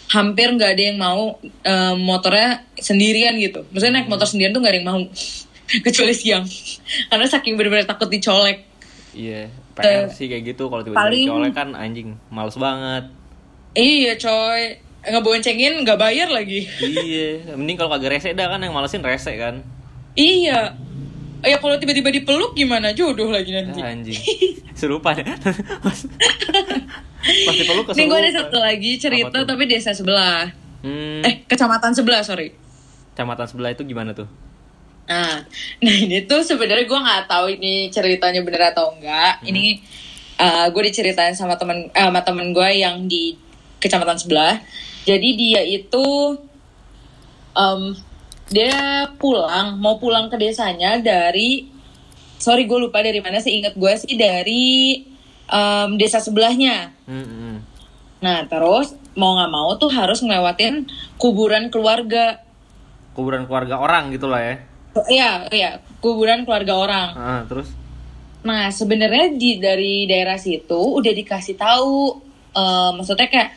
hampir nggak ada yang mau eh, motornya sendirian gitu. Maksudnya naik motor sendirian tuh nggak ada yang mau kecuali siang. Karena saking bener-bener takut dicolek. Iya, PR Eh, sih kayak gitu. Kalau tiba-tiba paling- dicolek kan anjing, males banget. iya coy. Ngeboncengin nggak bayar lagi. Iya, mending kalau kagak rese dah kan yang malesin rese kan. iya ya kalau tiba-tiba dipeluk gimana jodoh lagi nanti Ah, anjing. Serupa deh. Pasti perlu Nih gue ada keserupan. satu lagi cerita tapi desa sebelah Hmm, eh kecamatan sebelah sorry kecamatan sebelah itu gimana tuh? Nah, nah ini tuh sebenarnya gue nggak tahu ini ceritanya bener atau enggak. Ini gue diceritain sama temen eh, sama temen gue yang di kecamatan sebelah. Jadi dia itu em, dia pulang mau pulang ke desanya dari sorry gue lupa dari mana sih inget gue sih dari em, desa sebelahnya. Hmm, hmm. Nah terus mau nggak mau tuh harus ngelewatin kuburan keluarga. Kuburan keluarga orang gitu lah ya. Iya, iya, kuburan keluarga orang. Ah, terus? Nah, sebenarnya di dari daerah situ udah dikasih tahu eh, maksudnya kayak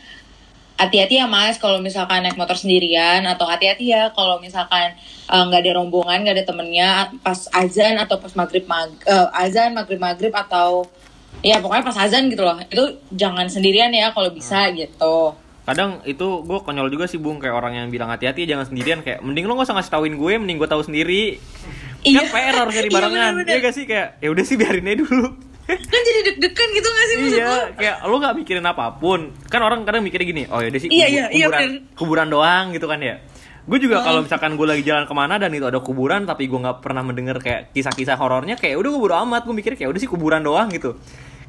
hati-hati ya Mas kalau misalkan naik motor sendirian atau hati-hati ya kalau misalkan eh, nggak ada rombongan, nggak ada temennya pas azan atau pas maghrib mag eh, azan maghrib maghrib atau ya pokoknya pas azan gitu loh. Itu jangan sendirian ya kalau bisa gitu. Kadang itu gue konyol juga sih bung kayak orang yang bilang hati-hati jangan sendirian kayak mending lo gak usah ngasih tauin gue mending gue tahu sendiri. Iya. Kan PR harus nyari Iya, barengan. bener-bener. Iya gak sih kayak ya udah sih biarin aja dulu. Kan jadi deg-degan gitu gak sih maksud iya, kayak lo gak mikirin apa pun. Kan orang kadang mikirnya gini, oh ya sih Iya, iya, iya, kuburan, bener. kuburan doang gitu kan ya. Gue juga Oh. kalau misalkan gue lagi jalan ke mana dan itu ada kuburan tapi gue nggak pernah mendengar kayak kisah-kisah horornya kayak udah gue bodo amat gue mikir kayak udah sih kuburan doang gitu.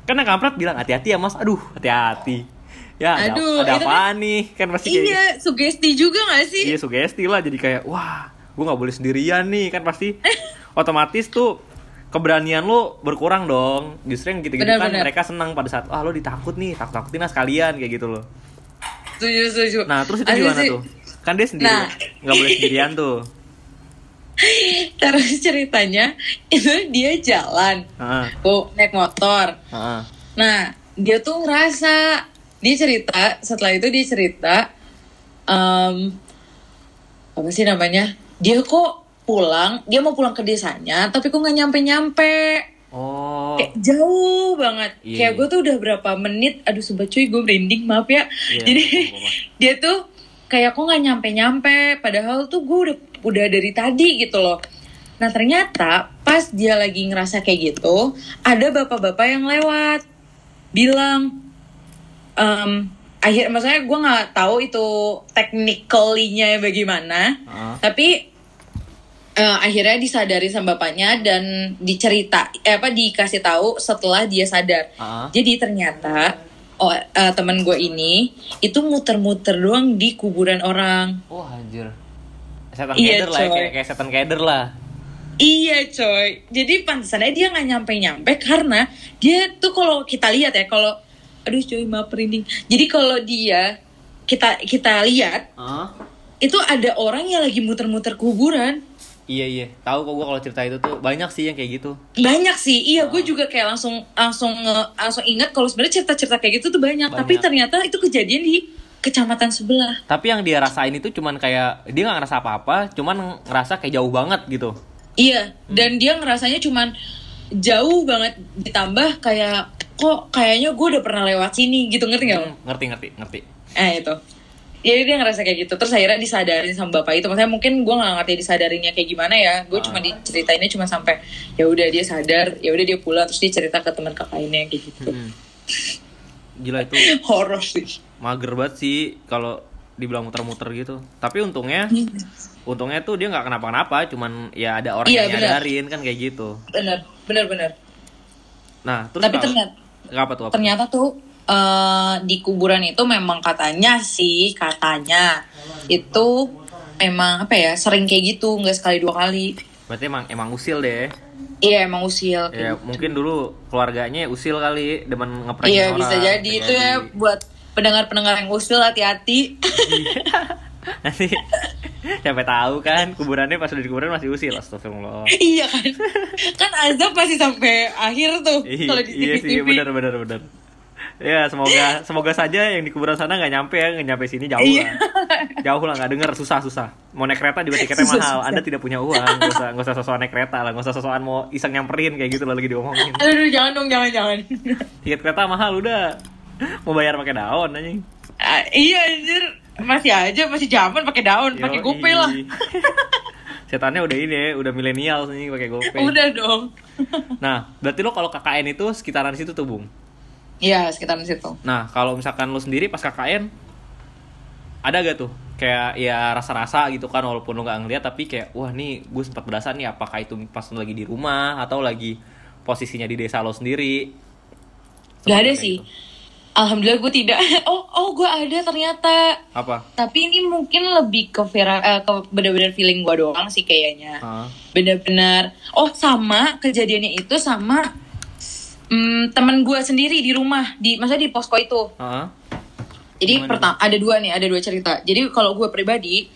Karena kampret bilang hati-hati ya mas, aduh hati-hati. Ya ada, Aduh, ada itu apaan nih kan pasti kayak Iya, sugesti juga gak sih? Iya sugesti lah jadi kayak wah gue nggak boleh sendirian nih kan pasti otomatis tuh keberanian lo berkurang dong justru yang gitu-gitu kan benar. mereka senang pada saat ah lo ditakut nih takut takutin lah sekalian kayak gitu loh setuju setuju nah terus itu Asli gimana sih. tuh kan dia sendiri Nah. nggak boleh sendirian tuh terus ceritanya itu dia jalan oh naik motor heeh. Nah, dia tuh ngerasa dia cerita setelah itu dia cerita em, apa sih namanya? Dia kok pulang, dia mau pulang ke desanya, tapi kok nggak nyampe-nyampe. oh Kayak jauh banget. Iya, Kayak iya. gue tuh udah berapa menit, aduh sobat cuy gue merinding, maaf ya. Iya, Jadi dia tuh kayak kok nggak nyampe-nyampe, padahal tuh gue udah udah dari tadi gitu loh. Nah ternyata pas dia lagi ngerasa kayak gitu, ada bapak-bapak yang lewat bilang, em, akhir maksudnya gue nggak tahu itu technically-nya bagaimana, Heeh. tapi eh, akhirnya disadari sama bapaknya dan dicerita, eh, apa dikasih tahu setelah dia sadar. Heeh. Jadi ternyata oh, eh, teman gue ini itu muter-muter doang di kuburan orang. oh anjir setan Iya, keder lah ya, kayak, kayak setan keder lah Iya coy. Jadi pantesannya dia nggak nyampe-nyampe karena dia tuh kalau kita lihat ya kalau aduh coy maaf merinding. Jadi kalau dia kita kita lihat Heeh. itu ada orang yang lagi muter-muter kuburan. Iya iya tahu kok gue kalau cerita itu tuh banyak sih yang kayak gitu Banyak sih. Iya, gue juga kayak langsung langsung nge- langsung ingat kalau sebenarnya cerita-cerita kayak gitu tuh banyak. Banyak. Tapi ternyata itu kejadian di kecamatan sebelah. tapi yang dia rasain itu cuman kayak dia nggak ngerasa apa-apa cuman ngerasa kayak jauh banget gitu Iya, dan dia ngerasanya cuman jauh banget ditambah kayak kok kayaknya gue udah pernah lewat sini gitu ngerti nggak? lo? Hmm, ngerti ngerti ngerti Eh itu. Jadi dia ngerasa kayak gitu. Terus akhirnya disadarin sama bapak itu. Maksudnya mungkin gue nggak ngerti disadarinnya kayak gimana ya. Gue cuma diceritainnya cuma sampai ya udah dia sadar, ya udah dia pulang terus dia cerita ke teman kakak ini kayak gitu. Hmm. gila itu Horor sih. mager banget sih kalau dibilang muter-muter gitu tapi untungnya untungnya tuh dia nggak kenapa-napa cuman ya ada orang Iya, yang benar. nyadarin kan kayak gitu Bener, bener, bener. nah terus Tapi ternyata apa tuh apa? ternyata tuh eh, di kuburan itu memang katanya sih katanya itu memang apa ya sering kayak gitu nggak sekali dua kali. Berarti emang emang usil deh. Iya emang usil. Ya mungkin dulu keluarganya usil kali demen ngeprank iya orang bisa jadi itu ya buat pendengar-pendengar yang usil hati-hati. Nanti siapa tahu kan kuburannya pas udah di kuburan masih usil astagfirullah. Iya kan? Kan azab masih sampai akhir tuh Iya, kalau di iya sih TV. benar benar benar ya semoga semoga saja yang di kuburan sana nggak nyampe ya nggak nyampe sini jauh Iya. lah. Jauh lah nggak denger susah susah. Mau naik kereta juga tiketnya Susah, mahal. susah. anda tidak punya uang nggak usah nggak usah sosokan naik kereta lah nggak usah sosokan mau iseng nyamperin kayak gitu lah lagi diomongin. Aduh jangan dong jangan jangan. Tiket kereta mahal udah. Mau bayar pakai daun anjing. Ah, iya anjir. Masih aja masih zaman pakai daun pakai gopay lah. Setannya udah ini ya udah milenial nih pakai gopay udah dong. Nah berarti lo kalau KKN itu sekitaran situ tuh bung Iya sekitaran situ Nah, kalau misalkan lu sendiri pas KKN ada gak tuh kayak ya rasa-rasa gitu kan walaupun lu nggak ngeliat tapi kayak wah nih gue sempat berasa nih apakah itu pas lu lagi di rumah atau lagi posisinya di desa lo sendiri? Gak ada Sempat sih. gitu. Alhamdulillah gue tidak. Oh, oh gue ada ternyata. Apa? Tapi ini mungkin lebih ke vera, eh, ke bener-bener feeling gue doang sih kayaknya. Hah? Bener-bener. Oh sama kejadiannya itu sama mm, temen gue sendiri di rumah. Di maksudnya di posko itu. Hah? Jadi Gimana pertama ada dua nih, ada dua cerita. Jadi kalau gue pribadi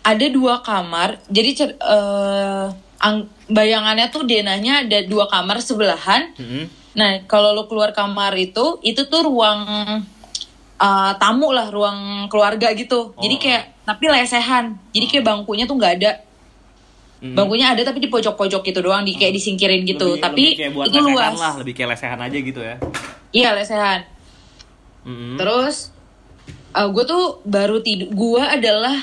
ada dua kamar. Jadi cer- eh, ang- bayangannya tuh denahnya ada dua kamar sebelahan. Mm-mm. Nah, kalau lo keluar kamar itu, itu tuh ruang uh, tamu lah, ruang keluarga gitu. Jadi Oh. kayak, tapi lesehan. Jadi kayak bangkunya tuh nggak ada. Mm-mm. Bangkunya ada tapi di pojok-pojok gitu doang, di kayak disingkirin gitu. Lebih- tapi lebih kayak buat itu luas. lah, lebih kayak lesehan aja gitu ya. Iya lesehan. Mm-mm. Terus, gue tuh baru tidur. Gue adalah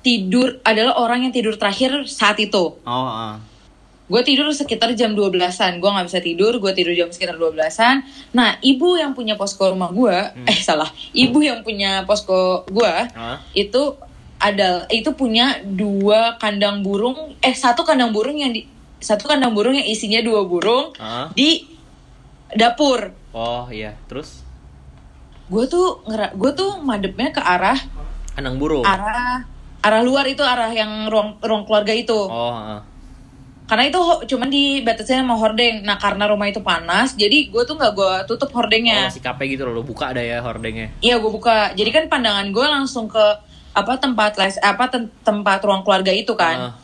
tidur, adalah orang yang tidur terakhir saat itu. Oh, ah. Gue tidur sekitar jam 12-an. Gue nggak bisa tidur, gue tidur jam sekitar 12-an. Nah, ibu yang punya posko rumah gue, Hmm. eh salah, ibu yang punya posko gue, Hah? itu ada itu punya dua kandang burung, eh satu kandang burung yang di satu kandang burung yang isinya dua burung Hah? di dapur. Oh, iya. Terus Gue tuh gue tuh madepnya ke arah kandang burung. arah arah luar itu arah yang ruang ruang keluarga itu Oh, heeh. karena itu cuman dibatasi sama hordeng nah karena rumah itu panas jadi gue tuh nggak gue tutup Oh, hordengnya masih KP gitu loh, lo buka ada ya hordengnya. iya gue buka jadi kan pandangan gue langsung ke apa tempat les apa tem- tempat ruang keluarga itu kan. Ah,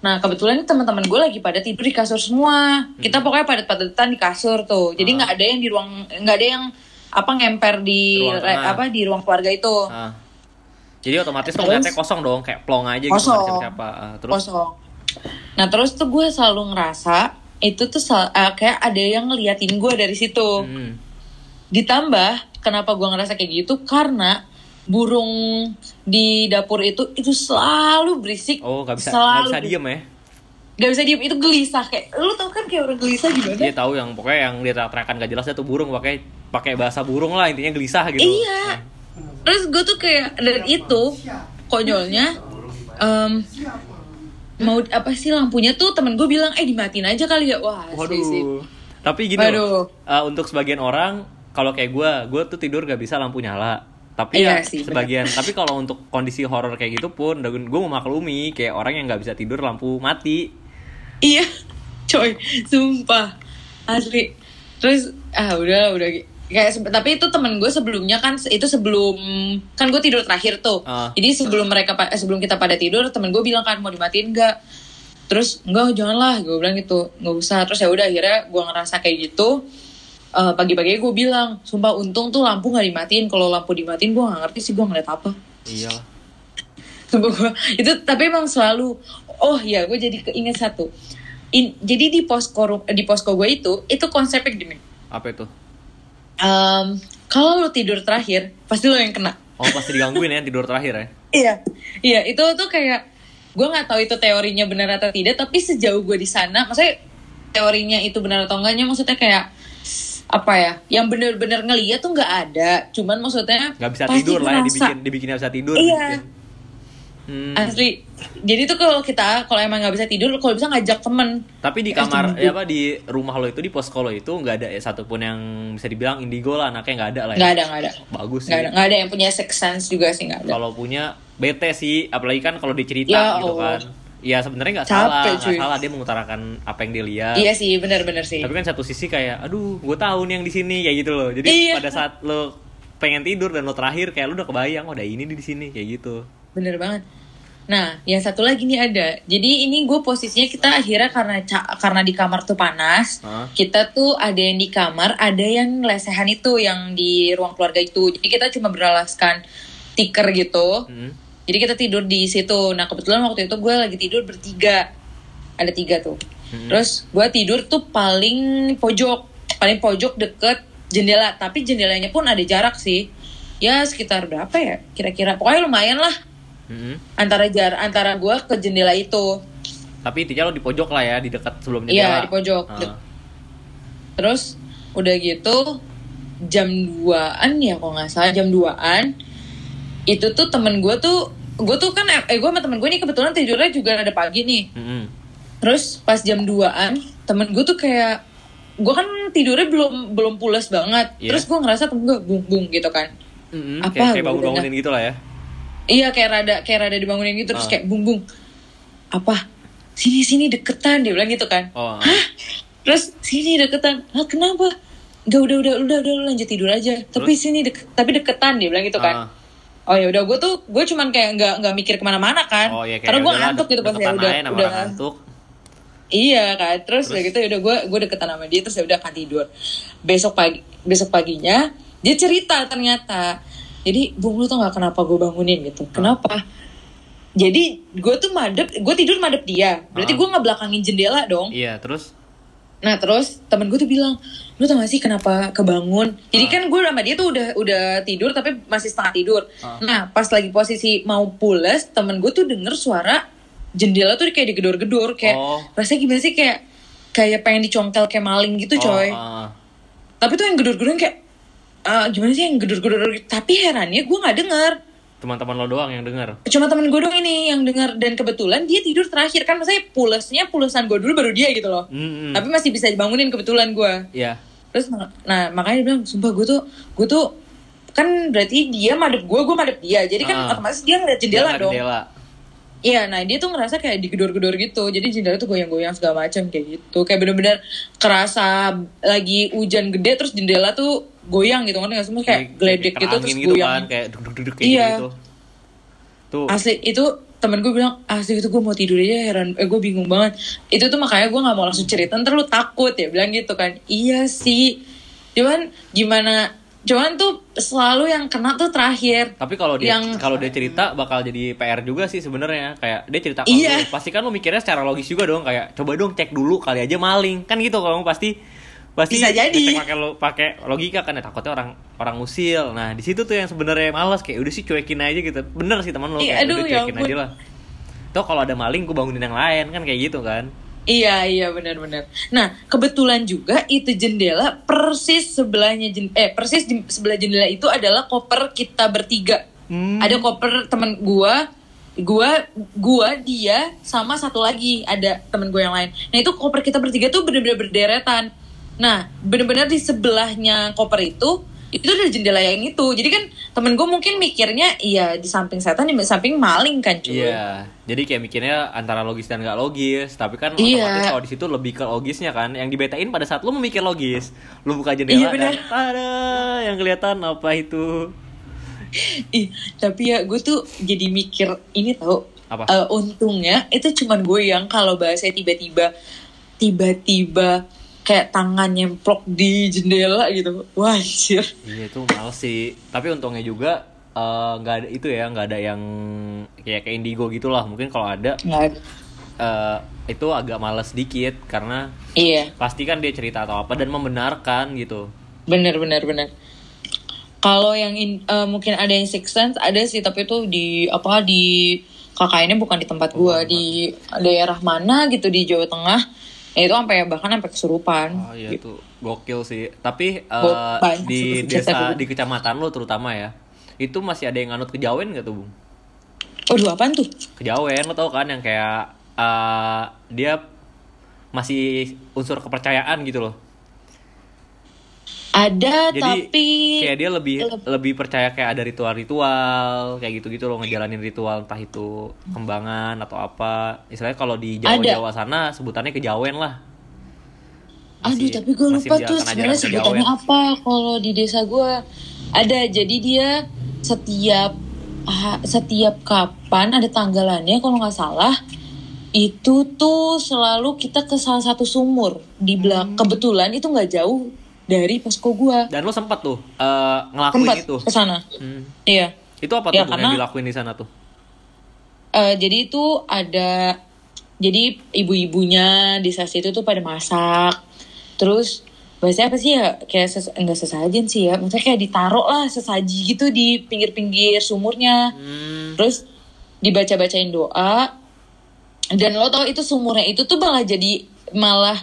nah kebetulan teman-teman gue lagi pada tidur di kasur semua. Kita pokoknya padat-padatan di kasur tuh. Jadi nggak ada yang di ruang nggak ada yang apa ngemper di Ruang re- tengah. apa di ruang keluarga itu. Ah. Jadi otomatis ngeliatnya kosong dong, kayak plong aja gitu Kosong. ada siapa-siapa. Ah, terus? Kosong. Nah terus tuh gue selalu ngerasa itu tuh sel- eh, kayak ada yang ngeliatin gue dari situ. Hmm. ditambah kenapa gue ngerasa kayak gitu? Karena burung di dapur itu itu selalu berisik Oh, nggak bisa selalu bisa berisik. diem ya. Gak bisa diem itu gelisah kayak lu tau kan kayak orang gelisah gimana Dia tahu yang pokoknya yang dia teriakan gak jelas dia tuh burung pakai pakai bahasa burung lah intinya gelisah gitu. iya terus gue tuh kayak dan itu konyolnya em, mau apa sih lampunya tuh temen gue bilang eh dimatiin aja kali ya wah asli sih Waduh. Tapi gini Waduh. loh, uh, untuk sebagian orang kalau kayak gue, gue tuh tidur gak bisa lampu nyala. Tapi Iya ya sih, sebagian, tapi kalau untuk kondisi horor kayak gitu pun, gue mau maklumi kayak orang yang nggak bisa tidur lampu mati. Iya, coy, sumpah asli. Terus ah udah udah kayak tapi itu temen gue sebelumnya kan itu sebelum kan gue tidur terakhir tuh. Ah. Jadi sebelum mereka eh, sebelum kita pada tidur temen gue bilang kan mau dimatiin nggak? Terus enggak janganlah gue bilang gitu nggak usah. Terus ya udah akhirnya gue ngerasa kayak gitu. Eh, pagi-pagi gue bilang, sumpah untung tuh lampu nggak dimatiin. Kalau lampu dimatiin gue nggak ngerti sih gue ngeliat apa. Iya. Sumpah gue itu tapi emang selalu oh ya gue jadi keinget satu In- jadi di posko di posko gue itu itu konsepnya gini Apa itu? Em, kalau lo tidur terakhir pasti lo yang kena Oh pasti digangguin ya tidur terakhir ya? iya iya itu tuh kayak gue nggak tahu itu teorinya benar atau tidak tapi sejauh gue di sana maksudnya teorinya itu benar atau enggaknya maksudnya kayak apa ya yang bener-bener ngeliat tuh nggak ada cuman maksudnya Nggak bisa pasti tidur lah ya dibikin dibikin nggak bisa tidur. Iya. dibikin. Hmm. asli jadi tuh kalau kita kalau emang nggak bisa tidur kalau bisa ngajak temen Tapi di kamar, temen ya apa di rumah lo itu di posko lo itu nggak ada ya satupun yang bisa dibilang indigo lah anaknya nggak ada lah ya. nggak ada nggak ada Bagus sih. nggak ada nggak ada yang punya six sense juga sih nggak ada Kalau punya bete sih, apalagi kan kalau dicerita Ya gitu Allah. kan. Ya sebenarnya nggak salah, nggak salah dia mengutarakan apa yang dia lihat. iya sih benar-benar sih Tapi kan satu sisi kayak, aduh, gue tahu nih yang di sini kayak gitu loh. Jadi Iya. pada saat lo pengen tidur dan lo terakhir kayak lo udah kebayang, oh ada ini di sini kayak gitu. bener banget nah yang satu lagi nih ada jadi ini gue posisinya kita akhirnya karena karena di kamar tuh panas Hah? kita tuh ada yang di kamar ada yang lesehan itu yang di ruang keluarga itu jadi kita cuma beralaskan tikar gitu Hmm. Jadi kita tidur di situ. Nah kebetulan waktu itu gue lagi tidur bertiga. Ada tiga tuh. Hmm. terus gue tidur tuh paling pojok. Paling pojok deket jendela. Tapi jendelanya pun ada jarak sih. Ya sekitar berapa ya? Kira-kira. Pokoknya lumayan lah. Hmm. antara jar antara gue ke jendela itu. Tapi intinya lo di pojok lah ya, di dekat sebelum Iya, di pojok. Ah. terus udah gitu jam 2an ya kalau nggak salah. Jam 2an itu tuh temen gue tuh gue tuh kan eh gue sama temen gue nih kebetulan tidurnya juga ada pagi nih Mm-mm. Terus pas jam 2an temen gue tuh kayak gue kan tidurnya belum belum pulas banget. Iya. Terus gue ngerasa temen gue bung bung gitu kan. Mm-mm, Apa? Kayak, kayak Gua bangun-bangunin gitu lah ya. Iya kayak rada kayak rada dibangunin gitu terus Ah. kayak bung bung. Apa? Sini sini deketan dia bilang gitu kan. Oh, ah. Terus sini deketan. Hah kenapa? Gak udah udah udah udah lu lanjut tidur aja. Tapi sini dek tapi deketan dia bilang gitu Ah. kan. Oh ya udah gue tuh gue cuman kayak nggak nggak mikir ke mana-mana kan. Oh iya kayak Karena gue udahlah, ngantuk gitu pas ya udah udah ngantuk. Iya kan, terus, udah gitu udah gue gue deketan sama dia terus ya udah akan tidur. Besok pagi besok paginya dia cerita ternyata. Jadi bung lu tau gak kenapa gue bangunin gitu? Kenapa? Jadi gue tuh madep, gue tidur madep dia. Berarti gue nggak belakangin jendela dong. Iya, terus Nah terus temen gue tuh bilang, lu tau gak sih kenapa kebangun? Jadi Ah. kan gue sama dia tuh udah udah tidur tapi masih setengah tidur. Ah. Nah pas lagi posisi mau pules, temen gue tuh denger suara jendela tuh kayak digedor-gedor kayak Oh. rasanya gimana sih kayak kayak pengen dicongkel kayak maling gitu coy. Oh, ah. Tapi tuh yang gedor-gedor kayak ah, gimana sih yang gedor-gedor? Tapi herannya gue nggak denger. Teman-teman lo doang yang denger. Cuma temen gue doang ini yang denger dan kebetulan dia tidur terakhir kan maksudnya pulesnya pulesan gue dulu baru dia gitu loh. Mm-mm. Tapi masih bisa dibangunin kebetulan gue. Iya. Terus mak- nah makanya dia bilang sumpah gue tuh gue tuh kan berarti dia madep gue gue madep dia jadi kan Ah. otomatis dia ngeliat jendela Jangan dong jendela. Iya, nah dia tuh ngerasa kayak digedor-gedor gitu. Jadi jendela tuh goyang-goyang segala macam kayak gitu. Kayak bener-bener kerasa lagi hujan gede terus jendela tuh goyang gitu kan nggak semua kayak geledek gitu terus gitu goyang. kan kayak duduk duduk kayak Iya. gitu tuh. Asli itu temen gue bilang asli itu gue mau tidur aja heran. Eh gue bingung banget. Itu tuh makanya gue nggak mau langsung cerita ntar lu takut ya bilang gitu kan. Iya sih. Cuman gimana cuman tuh selalu yang kena tuh terakhir. Tapi kalau dia Yang- kalau dia cerita bakal jadi PR juga sih sebenarnya. Kayak dia cerita ke Iya. pasti kan lu mikirnya secara logis juga dong. Kayak coba dong cek dulu kali aja maling. Kan gitu kalau pasti pasti Bisa jadi. ngecek pakai lo pakai logika kan ya takutnya orang orang usil nah di situ tuh yang sebenarnya malas kayak udah sih cuekin aja gitu bener sih teman lo Iya, kayak aduh, udah ya cuekin aja lah Tuh kalau ada maling gue bangunin yang lain kan kayak gitu kan Iya iya benar-benar. Nah kebetulan juga itu jendela persis sebelahnya jen- eh persis di sebelah jendela itu adalah koper kita bertiga. Hmm. Ada koper teman gua, gua, gua dia sama satu lagi ada temen gue yang lain. Nah itu koper kita bertiga tuh bener-bener berderetan. Nah bener-bener di sebelahnya koper itu itu ada jendela yang itu. Jadi kan temen gue mungkin mikirnya iya di samping setan di samping maling kan cuy. Iya, jadi kayak mikirnya antara logis dan gak logis, tapi kan Iya. otomatis kalau di situ lebih ke logisnya kan, yang dibetain pada saat lu memikir logis, lu buka jendela Iya, benar. dan ada yang kelihatan apa itu? Ih, tapi ya gue tuh jadi mikir ini tau Apa? eh, untungnya itu cuman gue yang kalau bahasa tiba-tiba tiba-tiba kayak tangan nyemplok di jendela gitu. Wah anjir. Iya itu males sih, tapi untungnya juga eh, nggak ada itu ya, nggak ada yang kayak kayak indigo gitulah. Mungkin kalau ada nggak eh, itu agak males dikit karena iya. pasti kan dia cerita atau apa dan membenarkan gitu. bener bener bener. Kalau yang in- eh, mungkin ada yang six sense ada sih. Tapi itu di apa di KKN-nya bukan di tempat gue di daerah mana gitu di Jawa Tengah ya itu sampai bahkan sampai kesurupan Oh iya itu gokil sih. Tapi banyak di desa di kecamatan lo terutama ya, itu masih ada yang nganut kejawen gak tuh bung? Waduh apaan tuh? Kejawen lo tau kan yang kayak eh, dia masih unsur kepercayaan gitu loh. Ada Jadi tapi kayak dia lebih lebih percaya kayak ada ritual-ritual kayak gitu-gitu loh ngejalanin ritual entah itu kembangan atau apa. Istilahnya kalau di Jawa-Jawa sana sebutannya kejawen lah. Aduh Masih- tapi gue lupa tuh sebenarnya sebutannya apa kalau di desa gue ada jadi dia setiap ah, setiap kapan ada tanggalannya kalau nggak salah itu tuh selalu kita ke salah satu sumur di belakang kebetulan itu nggak jauh dari posko gue Dan lo sempat tuh eh, ngelakuin tempat itu. ke sana Hmm. iya Itu apa tuh Ya, yang karena- dilakuin di sana tuh? Eh, jadi itu ada jadi ibu-ibunya di saat itu tuh pada masak terus bahasanya apa sih ya kayak ses enggak sesajen sih ya maksudnya kayak ditaruh lah sesaji gitu di pinggir-pinggir sumurnya Hmm. terus dibaca-bacain doa dan lo tau itu sumurnya itu tuh malah jadi malah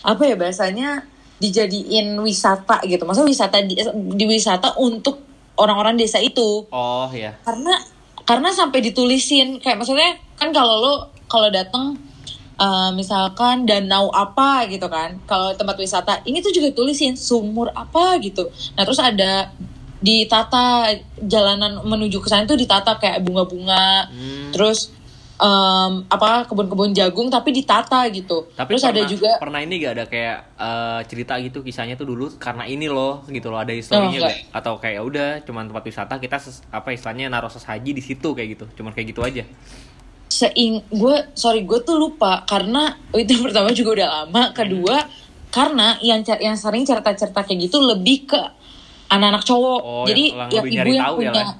apa ya bahasanya dijadiin wisata gitu. Maksudnya wisata di, di wisata untuk orang-orang desa itu. Oh ya. karena karena sampai ditulisin. Kayak maksudnya kan kalau lo kalau datang eh, misalkan danau apa gitu kan. Kalau tempat wisata ini tuh juga tulisin sumur apa gitu. Nah terus ada ditata jalanan menuju ke sana tuh ditata kayak bunga-bunga. Hmm. terus em, apa kebun-kebun jagung tapi ditata gitu Tapi terus pernah, ada juga pernah ini gak ada kayak eh, cerita gitu kisahnya tuh dulu karena ini loh gitu loh ada historinya Oh, gak? Atau kayak "Ya udah cuman tempat wisata kita ses- apa istilahnya naruh sesaji di situ kayak gitu. Cuman kayak gitu aja. seing gue sorry gue tuh lupa karena itu pertama juga udah lama kedua karena yang yang sering cerita-cerita kayak gitu lebih ke anak-anak cowok Oh, jadi yang- yang ya ibu yang tahu ya, punya Lan?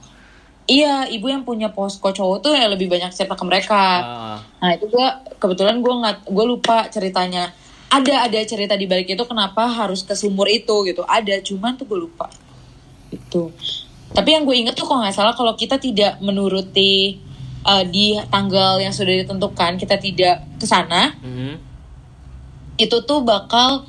Iya ibu yang punya posko cowok tuh ya lebih banyak cerita ke mereka. Ah. nah itu gue kebetulan gue nggak gue lupa ceritanya. Ada ada cerita di balik itu kenapa harus ke sumur itu gitu. Ada cuman tuh gue lupa. Itu. Tapi yang gue inget tuh kalau nggak salah kalau kita tidak menuruti uh, di tanggal yang sudah ditentukan kita tidak ke sana Mhm. itu tuh bakal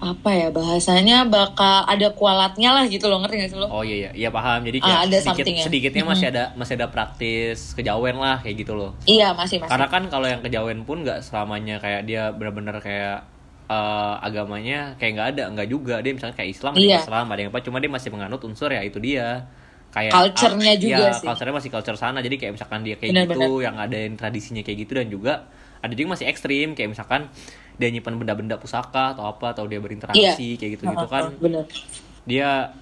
apa ya bahasanya bakal ada kualatnya lah gitu loh ngerti gak sih lo? Oh iya iya, iya paham. Jadi Ah, kayak ada sedikit sedikitnya masih ada masih ada praktis kejawen lah kayak gitu loh. Iya masih masih. Karena kan kalau yang kejawen pun nggak selamanya kayak dia benar-benar kayak eh, agamanya kayak nggak ada nggak juga dia misalnya kayak Islam ada Iya. yang Islam ada yang apa cuma dia masih menganut unsur ya itu dia kayak Culture-nya ah, juga ya, sih. culture-nya masih culture sana jadi kayak misalkan dia kayak Benar-benar. gitu yang ada yang tradisinya kayak gitu dan juga ada juga masih ekstrim kayak misalkan dia nyimpan benda-benda pusaka atau apa atau dia berinteraksi kayak gitu gitu kan. bener. Dia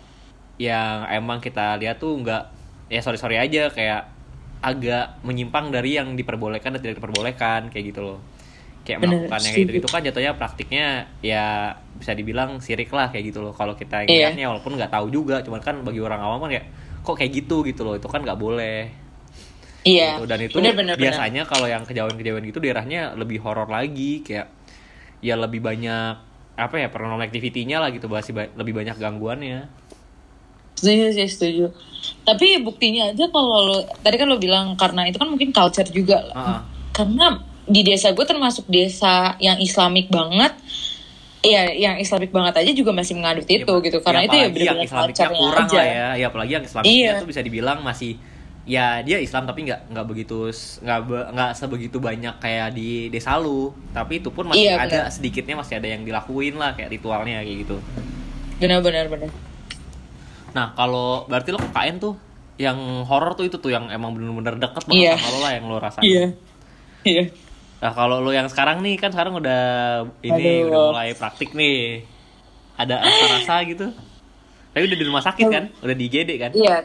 yang emang kita lihat tuh nggak ya sorry sorry aja kayak agak menyimpang dari yang diperbolehkan dan tidak diperbolehkan kayak gitu loh. Kayak Bener, melakukan yang gitu gitu kan jatuhnya praktiknya ya bisa dibilang sirik lah kayak gitu loh. Kalau kita Iya. ngeliatnya walaupun nggak tahu juga cuman kan bagi orang awam kan kayak kok kayak gitu? gitu loh. Itu kan nggak boleh. Iya. Gitu. dan itu bener, bener. biasanya kalau yang kejauhan-kejauhan gitu daerahnya lebih horor lagi kayak ya lebih banyak apa ya paranormal activity-nya lah gitu masih ba- lebih banyak gangguannya Setuju sih, setuju. Tapi buktinya aja kalau lo, tadi kan lo bilang karena itu kan mungkin culture juga. Ah. Karena di desa gue termasuk desa yang islamik banget. Iya, yang islamik banget aja juga masih mengadut itu gitu. Karena itu ya apalagi yang benar-benar Islamiknya culture-nya kurang aja. lah ya ya apalagi yang Islamiknya Iya. tuh bisa dibilang masih ya dia Islam tapi nggak nggak begitu nggak nggak sebegitu banyak kayak di desa lu tapi itu pun masih Iya, ada benar. sedikitnya masih ada yang dilakuin lah kayak ritualnya kayak gitu Benar-benar benar. nah kalau berarti lo KKN tuh yang horor tuh itu tuh yang emang bener-bener deket banget Iya. sama lo lah yang lo rasain Iya. Iya. Nah kalau lo yang sekarang nih kan sekarang udah ini Aduh. udah mulai praktik nih. Ada rasa-rasa gitu. Tapi udah di rumah sakit kan? Udah di IGD kan? Iya,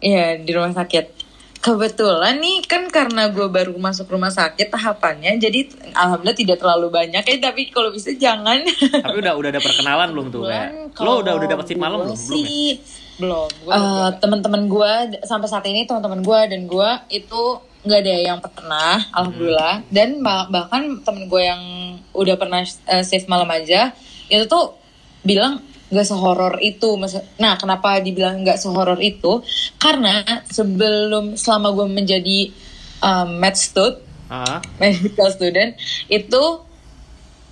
iya di rumah sakit. Kebetulan nih kan karena gue baru masuk rumah sakit tahapannya, jadi alhamdulillah tidak terlalu banyak ya. Tapi kalau bisa jangan. Tapi udah udah ada perkenalan belum tuh kayak? Lo udah udah dapat shift malam belum? Belum ya? Belum. Eh, teman-teman gue sampai saat ini teman-teman gue dan gue itu nggak ada yang pernah, alhamdulillah. Dan bah- bahkan temen gue yang udah pernah eh, shift malam aja itu tuh bilang nggak sehoror itu. Nah, kenapa dibilang nggak sehoror itu? Karena sebelum selama gue menjadi um, med stud, Ah, medical student itu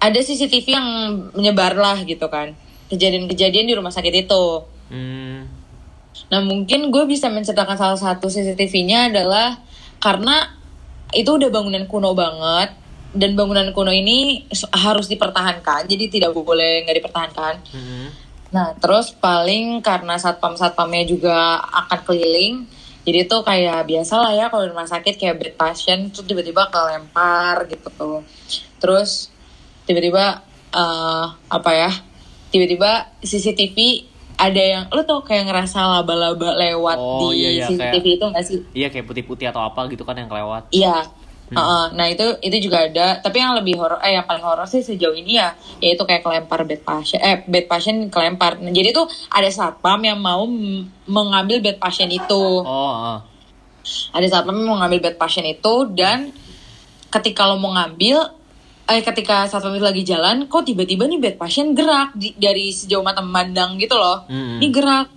ada CCTV yang menyebar lah gitu kan kejadian-kejadian di rumah sakit itu. hmm, Nah mungkin gue bisa menceritakan salah satu CCTV-nya adalah karena itu udah bangunan kuno banget dan bangunan kuno ini harus dipertahankan jadi tidak boleh nggak dipertahankan. hmm, Nah terus paling karena satpam satpamnya juga akan keliling jadi tuh kayak biasa lah ya kalau di rumah sakit kayak bed pasien tuh tiba-tiba kelempar gitu tuh. Terus tiba-tiba eh, apa ya tiba-tiba CCTV ada yang lo tau kayak ngerasa laba-laba lewat Oh, di iya, iya, CCTV kayak- itu gak sih? Iya kayak putih-putih atau apa gitu kan yang kelewat. Iya. Heeh. nah itu itu juga ada. Tapi yang lebih horor, eh yang paling horor sih sejauh ini ya, yaitu kayak kelempar bed pasien, eh bed pasien kelempar. Nah, jadi tuh ada satpam yang mau mengambil bed pasien itu. Oh, ah. Ada satpam yang mau ngambil bed pasien itu dan ketika lo mau ngambil, eh ketika satpam itu lagi jalan, kok tiba-tiba nih bed pasien gerak di- dari sejauh mata memandang gitu loh. Mm-mm. Ini gerak.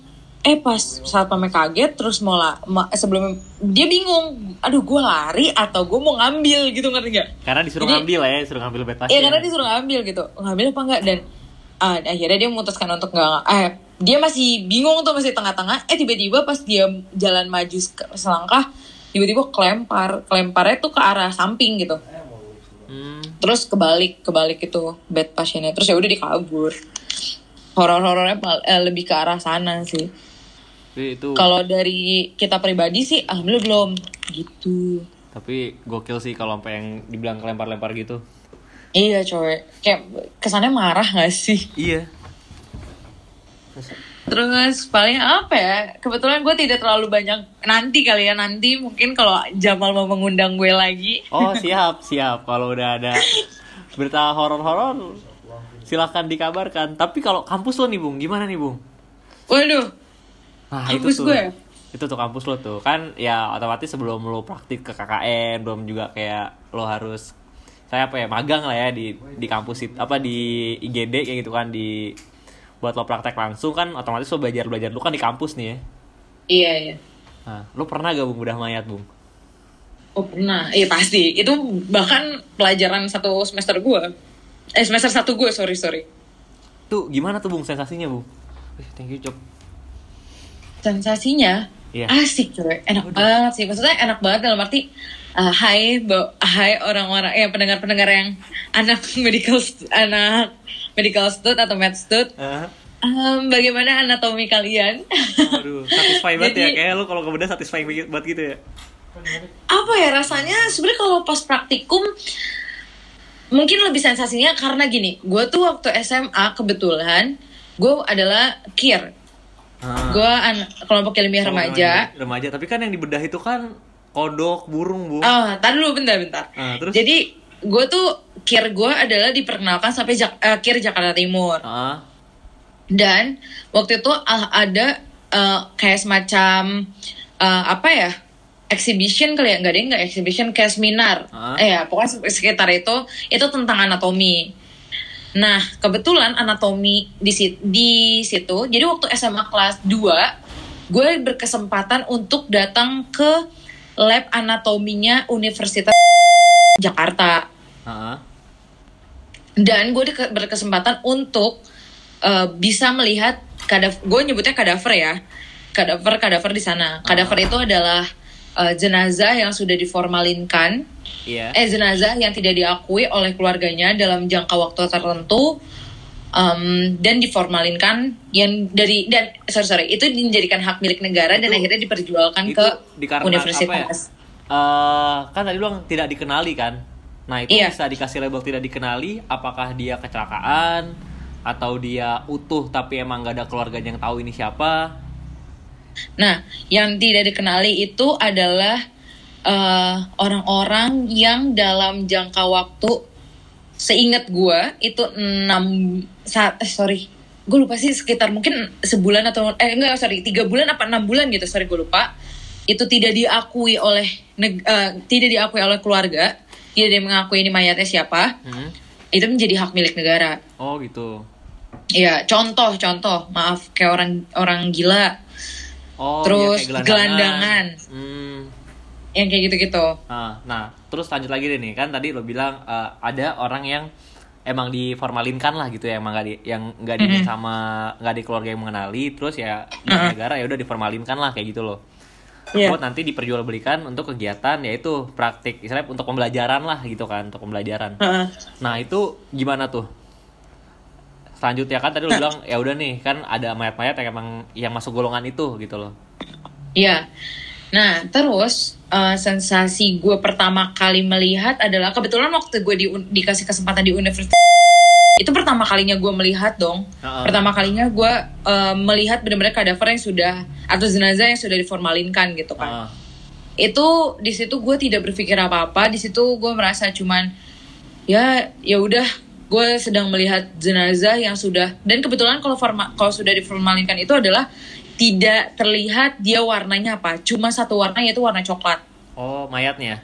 Eh pas satpamnya kaget terus mau lah ma- sebelum dia bingung, aduh gue lari atau gue mau ngambil gitu ngerti gak? Karena disuruh Jadi- ngambil ya, disuruh ngambil pasien. Iya karena disuruh ngambil gitu, ngambil apa enggak dan ah, akhirnya dia memutuskan untuk nggak, eh dia masih bingung tuh masih tengah-tengah, eh tiba-tiba pas dia jalan maju se- selangkah, tiba-tiba kelempar, kelemparnya tuh ke arah samping gitu, Hmm, terus kebalik kebalik itu bed pasiennya, terus ya udah dikabur. Horor-horornya eh, lebih ke arah sana sih. Tapi itu Kalau dari kita pribadi sih, alhamdulillah belum gitu. tapi gokil sih kalau sampai yang dibilang kelempar-lempar gitu. Iya cowok, kayak kesannya marah gak sih? Iya. Terus paling apa ya? Kebetulan gue tidak terlalu banyak nanti kali ya nanti mungkin kalau Jamal mau mengundang gue lagi. Oh siap siap kalau udah ada berita horor-horor silahkan dikabarkan. Tapi kalau kampus lo nih bung, gimana nih bung? Waduh, Nah Kampus itu tuh, gue? itu tuh kampus lo tuh kan ya otomatis sebelum lo praktik ke KKN belum juga kayak lo harus saya apa ya magang lah ya di di kampus itu apa di IGD kayak gitu kan di buat lo praktek langsung kan otomatis lo belajar belajar lo kan di kampus nih ya. iya iya. Nah, lo pernah gak bung udah mayat bung? Oh pernah, iya pasti. Itu bahkan pelajaran satu semester gue. Eh semester satu gue, sorry sorry. Tuh gimana tuh bung sensasinya bung? Eh, Thank you Cok. Sensasinya Iya. asik coy, enak banget sih. Maksudnya enak banget dalam arti Uh, hai, bo, hai orang-orang ya pendengar-pendengar yang anak medical anak medical stud atau med stud. Ah, Um, bagaimana anatomi kalian? aduh, satisfy banget ya. Jadi- Kayak lu kalau ke bedah satisfy banget gitu ya. apa ya rasanya sebenarnya kalau pas praktikum mungkin lebih sensasinya karena gini gue tuh waktu SMA kebetulan gue adalah kir Ah. gue an kelompok ilmiah Kalau remaja Remaja, tapi kan yang dibedah itu kan kodok, burung, Bu. oh tar dulu bentar bentar Ah, terus? jadi gue tuh kir gue adalah diperkenalkan sampai Jak- eh, kir Jakarta Timur Ah, dan waktu itu ah, ada eh, kayak semacam eh, apa ya exhibition kali ya nggak deh nggak exhibition kayak seminar Ah. eh ya pokoknya sekitar itu itu tentang anatomi nah kebetulan anatomi di sit- di situ jadi waktu SMA kelas 2 gue berkesempatan untuk datang ke lab anatominya Universitas Jakarta. Ah, dan gue berkesempatan untuk uh, bisa melihat kadaf gue nyebutnya kadaver ya. Kadaver kadaver di sana. Kadaver itu adalah uh, jenazah yang sudah diformalinkan iya. eh jenazah yang tidak diakui oleh keluarganya dalam jangka waktu tertentu um, dan diformalinkan yang dari dan sorry sorry itu dijadikan hak milik negara dan Itu- akhirnya diperjualkan itu ke universitas. apa ya? Eh, kan tadi bilang tidak dikenali kan. Nah, itu Iya. bisa dikasih label tidak dikenali apakah dia kecelakaan atau dia utuh tapi emang gak ada keluarganya yang tahu ini siapa. Nah, yang tidak dikenali itu adalah eh, orang-orang yang dalam jangka waktu seingat gua itu enam saat eh, sorry gue lupa sih sekitar mungkin sebulan atau eh enggak sorry tiga bulan apa enam bulan gitu sorry gue lupa itu tidak diakui oleh neg- eh, tidak diakui oleh keluarga tidak ada yang mengakui ini mayatnya siapa Hmm. itu menjadi hak milik negara Oh, gitu. ya contoh contoh maaf kayak orang orang gila Oh, Terus iya, kayak gelandangan. Hmm. yang kayak gitu-gitu Nah, nah, terus lanjut lagi deh nih kan tadi lo bilang eh, ada orang yang emang diformalinkan lah gitu ya emang gak di yang nggak di sama nggak di keluarga yang mengenali terus ya di Mm-mm. negara ya udah diformalinkan lah kayak gitu loh. Iya. Buat nanti diperjualbelikan untuk kegiatan yaitu praktik istilahnya untuk pembelajaran lah gitu kan untuk pembelajaran. Heeh. Nah itu gimana tuh? Selanjutnya kan tadi lo bilang ya udah nih kan ada mayat-mayat yang emang yang masuk golongan itu gitu loh. Iya. Nah, terus eh, sensasi gue pertama kali melihat adalah kebetulan waktu gue di, dikasih kesempatan di universitas itu pertama kalinya gue melihat dong. Heeh. Pertama kalinya gue eh, melihat benar-benar kadaver yang sudah atau jenazah yang sudah diformalinkan gitu kan. Ah, Itu di situ gue tidak berpikir apa-apa. Di situ gue merasa cuman ya ya udah gue sedang melihat jenazah yang sudah dan kebetulan kalau forma, kalau sudah diformalinkan itu adalah tidak terlihat dia warnanya apa cuma satu warna yaitu warna coklat oh mayatnya.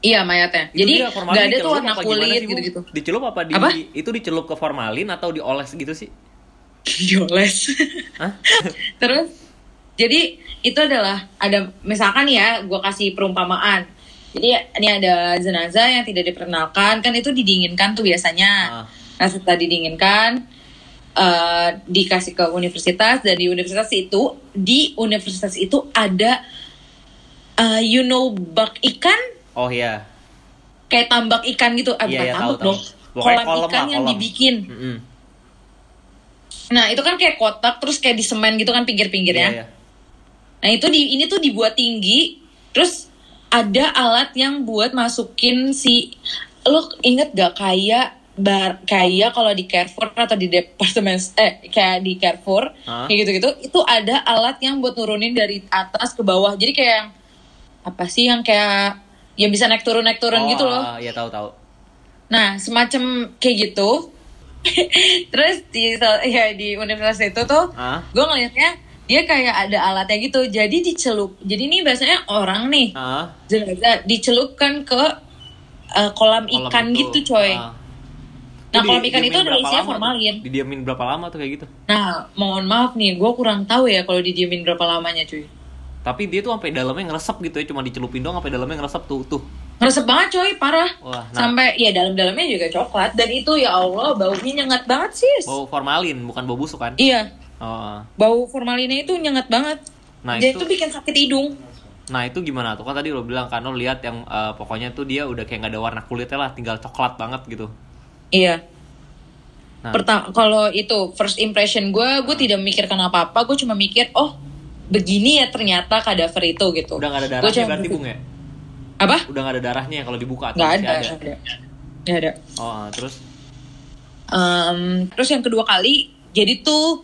iya mayatnya Itu jadi nggak ada tuh warna kulit sih, Bu? gitu-gitu Dicelup apa di Apa? itu dicelup ke formalin atau dioles gitu sih? dioles terus jadi itu adalah ada misalkan ya gue kasih perumpamaan jadi ini ada jenazah yang tidak diperkenalkan kan itu didinginkan tuh biasanya Ah. nah setelah didinginkan eh, dikasih ke universitas dan di universitas itu di universitas itu ada eh, you know bak ikan Oh iya. kayak tambak ikan gitu ah, Iya, bukan iya, tahu, tambak tahu. dong Pokoknya kolam, kolam ikan lah, yang kolam. dibikin Mm-mm. nah itu kan kayak kotak terus kayak di semen gitu kan pinggir-pinggirnya Iya, iya. Nah itu di ini tuh dibuat tinggi, terus ada alat yang buat masukin si lo inget gak kayak bar kayak kalau di Carrefour atau di departemen eh kayak di Carrefour Hah? kayak gitu-gitu itu ada alat yang buat nurunin dari atas ke bawah jadi kayak yang apa sih yang kayak yang bisa naik turun naik turun Oh, gitu loh ah, Iya tahu tahu. Nah, semacam kayak gitu. Terus di ya di universitas itu tuh, Ah? gue ngelihatnya dia kayak ada alatnya gitu. Jadi dicelup. Jadi ini biasanya orang nih Ah, jenazah dicelupkan ke eh, kolam, kolam ikan itu. gitu, coy. Ah. Nah, kolam ikan itu ada isinya tuh? formalin. Didiamin berapa lama tuh kayak gitu? Nah, mohon maaf nih, gue kurang tahu ya kalau didiemin berapa lamanya, cuy. Tapi dia tuh sampai dalamnya ngeresep gitu ya, cuma dicelupin dong sampai dalamnya ngeresep tuh tuh. Ngeresep banget, coy, parah. Wah, nah. Sampai ya dalam-dalamnya juga coklat dan itu ya Allah baunya nyengat banget sih. Bau formalin bukan bau busuk kan? Iya, Oh. bau formalinnya itu nyengat banget. Nah, Dan itu- itu bikin sakit hidung. Nah itu gimana tuh kan tadi lo bilang kan lo lihat yang eh, pokoknya tuh dia udah kayak nggak ada warna kulitnya lah, tinggal coklat banget gitu. Iya. Nah. Pertama kalau itu first impression gue, gue tidak memikirkan apa-apa. Gue cuma mikir, oh begini ya ternyata kadaver itu gitu. Udah nggak ada darahnya cuma berarti bung ya? Apa? Udah nggak ada darahnya kalau dibuka? masih ada. Nggak ada. Nggak ada. Oh terus? Em, terus yang kedua kali, jadi tuh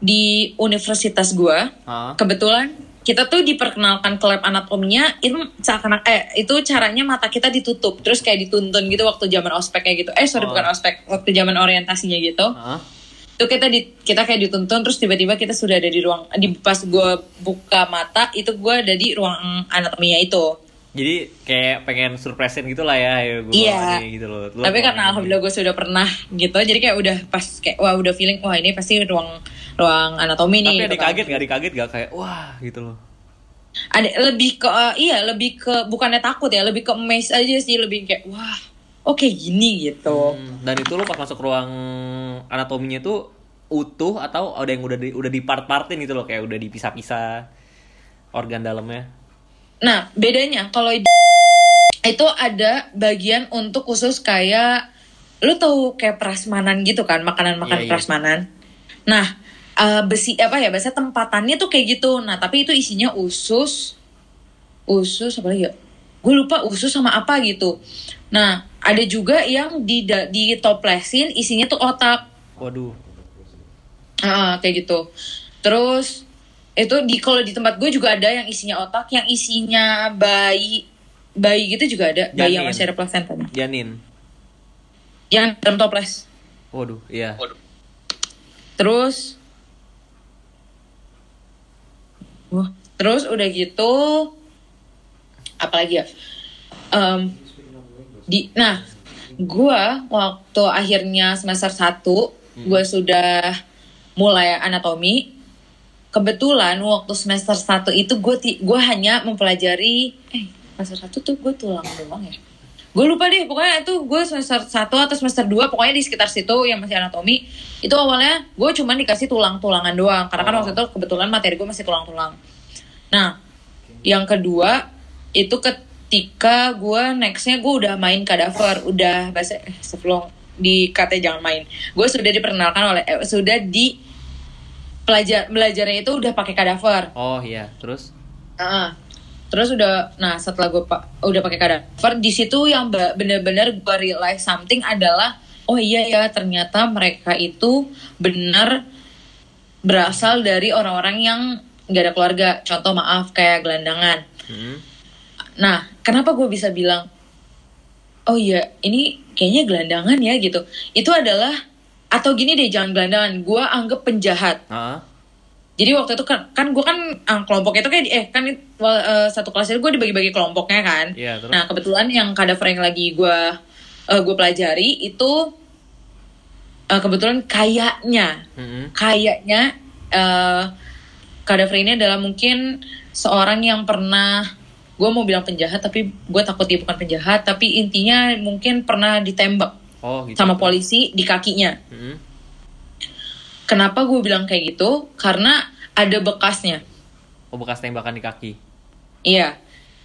di universitas gue, Ah, kebetulan kita tuh diperkenalkan ke lab anatominya itu seakan eh itu caranya mata kita ditutup terus kayak dituntun gitu waktu zaman ospek kayak gitu. Eh sorry Oh. bukan ospek waktu zaman orientasinya gitu. Ah, itu kita di kita kayak dituntun terus tiba-tiba kita sudah ada di ruang di pas gue buka mata itu gue ada di ruang anatominya itu Jadi kayak pengen surprisein gitu lah ya, ya gue Iya. gitu loh. Lo tapi karena alhamdulillah gue sudah pernah gitu jadi kayak udah pas kayak wah udah feeling wah ini pasti ruang ruang anatomi nih Tapi ada gitu kan. kaget gak? Dikaget gak kayak wah gitu loh. ada lebih ke eh, iya lebih ke bukannya takut ya lebih ke amazed aja sih lebih kayak wah oke gini gitu Hmm, dan itu lo pas masuk ruang anatominya tuh utuh atau ada yang udah di, udah di part-partin gitu loh kayak udah dipisah-pisah organ dalamnya. Nah bedanya kalau itu ada bagian untuk khusus kayak lu tahu kayak prasmanan gitu kan makanan-makanan Iya, iya. prasmanan nah eh, besi apa ya biasanya tempatannya tuh kayak gitu nah tapi itu isinya usus usus apa lagi ya gue lupa usus sama apa gitu nah ada juga yang di ditoplesin isinya tuh otak Waduh. Ah, kayak gitu. Terus itu di kalau di tempat gue juga ada yang isinya otak, yang isinya bayi bayi gitu juga ada, bayi yang Janin. masih ada plasentanya. Janin. Yang dalam toples. Waduh, iya. Terus Wah, terus udah gitu apalagi ya? Em, di nah, gua waktu akhirnya semester 1 gua sudah mulai anatomi. Kebetulan waktu semester 1 itu gue gue hanya mempelajari eh semester 1 tuh gue tulang doang ya. Gue lupa deh, pokoknya itu gue semester 1 atau semester 2 pokoknya di sekitar situ yang masih anatomi. Itu awalnya gue cuma dikasih tulang-tulangan doang karena kan Oh. waktu itu kebetulan materi gue masih tulang-tulang. Nah, yang kedua itu ketika gue nextnya gue udah main kadaver, udah bahasa eh, sebelum di kata jangan main. Gue sudah diperkenalkan oleh eh, sudah di pelajar belajarnya itu udah pakai kadaver. Oh iya, terus Nah, terus udah, nah setelah gue pa- udah pakai kadaver, di situ yang bener-bener gue realize something adalah, oh iya ya ternyata mereka itu benar berasal dari orang-orang yang nggak ada keluarga. Contoh maaf kayak gelandangan. hmm, Nah, kenapa gue bisa bilang, oh iya, ini kayaknya gelandangan ya gitu. Itu adalah, atau gini deh, jangan gelandangan. Gue anggap penjahat. ah, Jadi waktu itu kan, kan gue kan ah, kelompok itu kayak, eh kan eh, satu kelas itu gue dibagi-bagi kelompoknya kan. Iya, terus? Nah kebetulan yang kadaver yang lagi gue eh, gue pelajari itu eh, kebetulan kayaknya hmm, kayaknya eh kadaver ini adalah mungkin seorang yang pernah gue mau bilang penjahat tapi gue takut dia bukan penjahat tapi intinya mungkin pernah ditembak oh gitu. sama polisi di kakinya. Hmm, kenapa gue bilang kayak gitu? Karena ada bekasnya. Oh bekas tembakan di kaki. iya.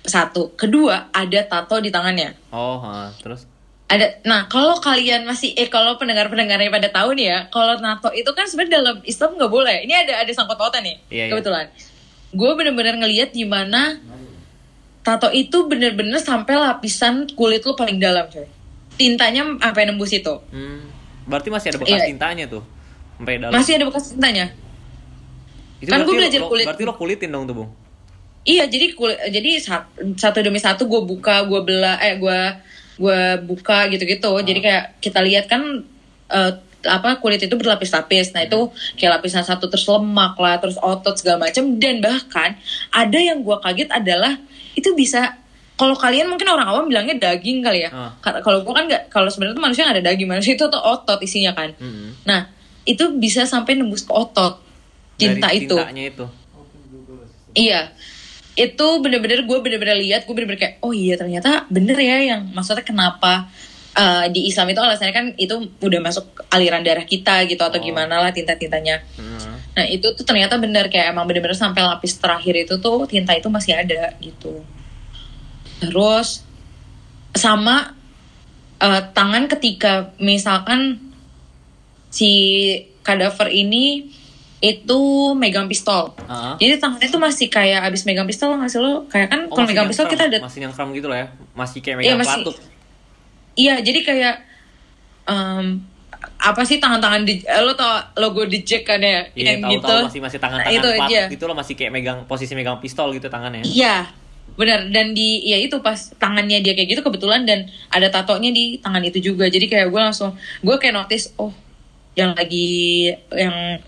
Satu. Kedua ada tato di tangannya. Oh, ah, terus? Ada nah kalau kalian masih eh kalau pendengar pendengarnya pada tahu nih ya kalau nato itu kan sebenarnya dalam Islam nggak boleh. Ini ada ada sangkut pautan nih Iya, iya. kebetulan. Gue bener-bener ngelihat di mana tato itu bener-bener sampai lapisan kulit lu paling dalam coy tintanya sampai nembus itu hmm, berarti masih ada bekas Iya. tintanya tuh sampai dalam. masih ada bekas tintanya Itu kan gua belajar lo- kulit. Berarti lo kulitin dong tuh, Bung. Iya, jadi kulit, jadi sat- satu demi satu gue buka, gue belah, eh gue gue buka gitu-gitu. Jadi kayak kita lihat kan eh, apa kulit itu berlapis-lapis. Nah itu kayak lapisan satu terus lemak lah, terus otot segala macam. Dan bahkan ada yang gue kaget adalah itu bisa kalau kalian mungkin orang awam bilangnya daging kali ya. Ka- Kalau gue kan nggak, kalau sebenarnya tuh manusia nggak ada daging, manusia itu tuh otot isinya kan. Hmm. Nah itu bisa sampai nembus ke otot tinta Dari itu. Itu. Iya, itu bener-bener gue bener-bener lihat, gue bener-bener kayak, oh iya ternyata bener ya yang maksudnya kenapa uh, di Islam itu alasannya kan itu udah masuk aliran darah kita gitu atau Oh. gimana lah tinta-tintanya. Hmm. Nah itu tuh ternyata benar kayak emang bener-bener sampai lapis terakhir itu tuh tinta itu masih ada gitu. Terus sama eh, tangan ketika misalkan si kadaver ini itu megang pistol. Heeh. Jadi tangannya tuh masih kayak abis megang pistol nggak sih lo? Kayak kan Oh, kalau masih megang pistol kita ada masih nyengkram gitu lah ya. Masih kayak Iya, megang masih- pelatuk. Iya, jadi kayak em, apa sih tangan-tangan di eh, lo tau logo di Jack kan ya Iya, yang tahu gitu. tahu masih masih tangan-tangan Nah, itu pelatuk aja. gitu loh masih kayak megang posisi megang pistol gitu tangannya. Iya, benar. Dan di ya itu pas tangannya dia kayak gitu kebetulan dan ada tatonya di tangan itu juga. Jadi kayak gue langsung gue kayak notice oh yang lagi yang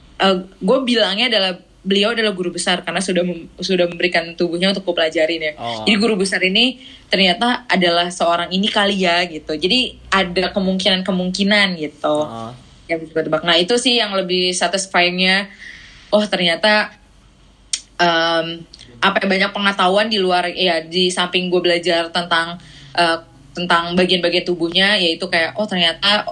gue bilangnya adalah beliau adalah guru besar karena sudah mem- sudah memberikan tubuhnya untuk gue pelajarin ya. Oh. Jadi guru besar ini ternyata adalah seorang ini kali ya gitu. Jadi ada kemungkinan-kemungkinan gitu Heeh. yang bisa tebak. Nah itu sih yang lebih satisfyingnya. Oh ternyata em, apa ya, banyak pengetahuan di luar ya di samping gue belajar tentang eh, tentang bagian-bagian tubuhnya yaitu kayak oh ternyata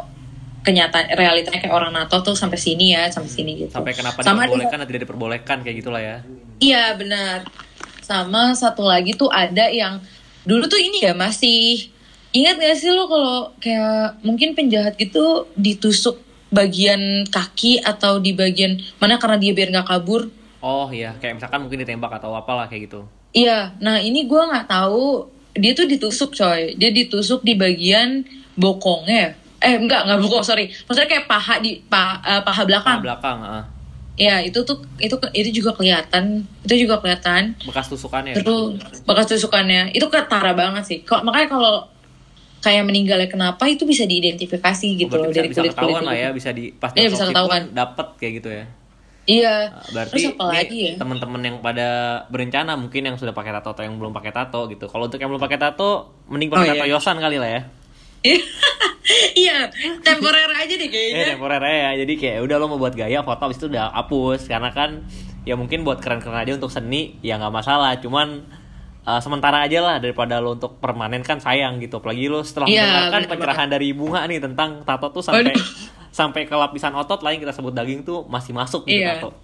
kenyataan realitanya kayak orang NATO tuh sampai sini ya sampai sini gitu. Sampai kenapa Sama diperbolehkan dan tidak diperbolehkan kayak gitulah ya. Iya benar. Sama satu lagi tuh ada yang dulu tuh ini ya masih ingat gak sih lo kalau kayak mungkin penjahat gitu ditusuk bagian kaki atau di bagian mana karena dia biar nggak kabur. Oh iya, kayak misalkan mungkin ditembak atau apalah kayak gitu. Iya, nah ini gua nggak tahu dia tuh ditusuk coy. Dia ditusuk di bagian bokongnya. Eh enggak enggak bokong sorry. Maksudnya kayak paha di pa- eh, paha belakang. Paha belakang, heeh. Ya itu tuh itu itu juga kelihatan. Itu juga kelihatan. bekas tusukannya. Terus bekas tusukannya itu ketara banget sih. Kok makanya kalau kayak meninggalnya kenapa itu bisa diidentifikasi Oh, gitu berarti loh bisa, dari bisa kulit ketahuan kulit lah ya, bisa di pas bisa ketahuan. pun dapet kayak gitu ya. Iya. Nah, berarti Terus apa lagi ya? teman-teman yang pada berencana mungkin yang sudah pakai tato atau yang belum pakai tato gitu. Kalau untuk yang belum pakai tato, mending pakai Oh, tato iya. yosan kali lah ya. iya, temporer aja deh Eh kayaknya. temporer ya. Jadi kayak udah lo mau buat gaya foto habis itu udah hapus karena kan ya mungkin buat keren-keren aja untuk seni ya nggak masalah. Cuman eh, sementara aja lah daripada lo untuk permanen kan sayang gitu. Apalagi lo setelah Iya, mendengarkan pencerahan dari bunga nih tentang tato tuh sampai Waduh. sampai ke lapisan otot lain kita sebut daging tuh masih masuk gitu Iya. tato.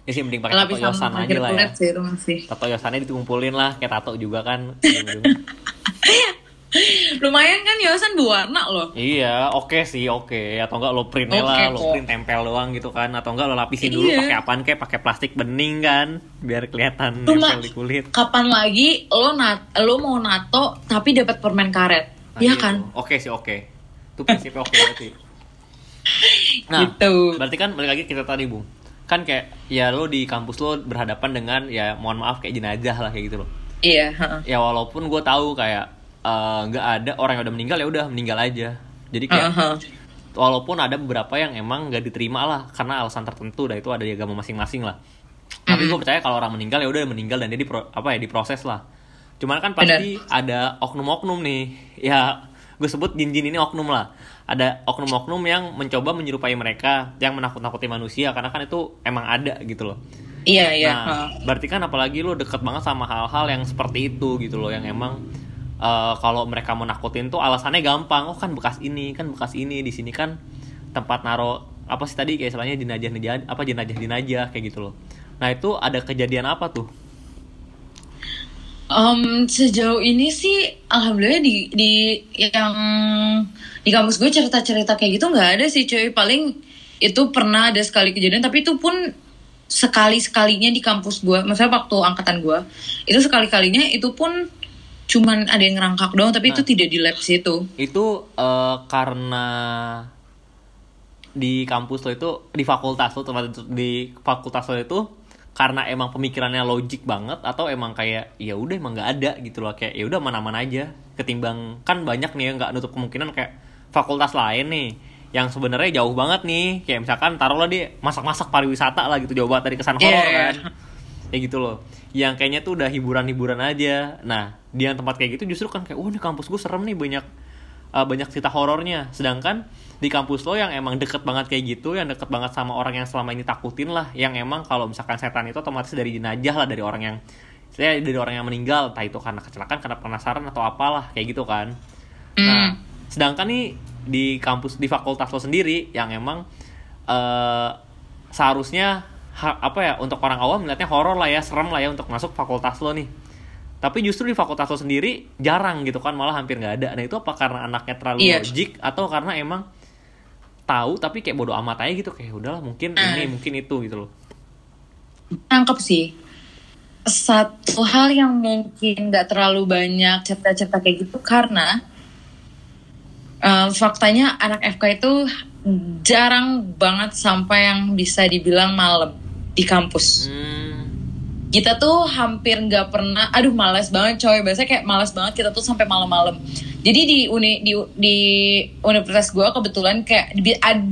Ya sih mending pakai tato yosan aja lah ya. sih itu masih. Tato yosannya dikumpulin lah kayak tato juga kan. Lumayan kan yosan berwarna loh. Iya, oke sih, oke. Atau enggak lo printnya Oke lah, lo print tempel doang gitu kan. Atau enggak lo lapisin dulu Iya. pakai apaan kayak pakai plastik bening kan, biar kelihatan Cuma nempel di kulit. kapan lagi lo nat lo mau nato tapi dapat permen karet? Nah, Iya gitu. kan? Oke sih, oke. Itu prinsipnya oke berarti. Nah, Gitu. berarti kan balik lagi kita tadi, Bung. Kan kayak ya lo di kampus lo berhadapan dengan ya mohon maaf kayak jenazah lah kayak gitu loh. Iya, heeh. Ya walaupun gue tahu kayak eh, nggak ada orang yang udah meninggal ya udah meninggal aja. Jadi kayak Heeh. walaupun ada beberapa yang emang nggak diterima lah karena alasan tertentu dah itu ada di agama masing-masing lah tapi gue percaya kalau orang meninggal ya udah meninggal dan dia dipro, apa ya diproses lah cuman kan pasti ada oknum-oknum nih ya gue sebut jin-jin ini oknum lah ada oknum-oknum yang mencoba menyerupai mereka yang menakut-nakuti manusia karena kan itu emang ada gitu loh Iya, iya. Nah, berarti kan apalagi lo deket banget sama hal-hal yang seperti itu gitu loh, yang emang eh, kalau mereka mau nakutin tuh alasannya gampang. Oh kan bekas ini, kan bekas ini di sini kan tempat naro apa sih tadi kayak istilahnya jenajah jenajah apa jenajah jenajah kayak gitu loh. Nah itu ada kejadian apa tuh? Em, sejauh ini sih alhamdulillah di di yang di kampus gue cerita-cerita kayak gitu nggak ada sih cuy. Paling itu pernah ada sekali kejadian tapi itu pun sekali sekalinya di kampus gue. Maksudnya waktu angkatan gue itu sekali kalinya itu pun cuman ada yang ngerangkak doang tapi itu tidak di lab situ Itu. Eh, karena di kampus lo itu di fakultas lo tempat di fakultas lo itu karena emang pemikirannya logik banget atau emang kayak ya udah emang nggak ada gitu loh. Kayak ya udah mana-mana aja. Ketimbang kan banyak nih yang nggak nutup kemungkinan kayak fakultas lain nih yang sebenarnya jauh banget nih. Kayak misalkan taruhlah dia masak-masak pariwisata lah gitu jauh banget dari kesan horor iya. kan. kayak gitu loh. Yang kayaknya tuh udah hiburan-hiburan aja. Nah di yang tempat kayak gitu justru kan kayak wah ini kampus gue serem nih banyak uh, banyak cerita horornya. Sedangkan di kampus lo yang emang deket banget kayak gitu yang deket banget sama orang yang selama ini takutin lah yang emang kalau misalkan setan itu otomatis dari jenajah lah dari orang yang saya dari orang yang meninggal entah itu karena kecelakaan karena penasaran atau apalah kayak gitu kan. Nah sedangkan nih di kampus di fakultas lo sendiri yang emang eh seharusnya ha- apa ya untuk orang awam melihatnya horor lah ya serem lah ya untuk masuk fakultas lo nih tapi justru di fakultas lo sendiri jarang gitu kan malah hampir nggak ada nah itu apa karena anaknya terlalu Iya. logik atau karena emang tahu tapi kayak bodoh amat aja gitu kayak udahlah mungkin ini Hmm. mungkin itu gitu loh Nangkep sih. Satu hal yang mungkin nggak terlalu banyak cerita-cerita kayak gitu karena eh, faktanya anak FK itu jarang banget sampai yang bisa dibilang malam di kampus. hmm, Kita tuh hampir nggak pernah, aduh males banget coy. Biasanya kayak males banget kita tuh sampai malam-malam. Jadi di uni di, di universitas gue kebetulan kayak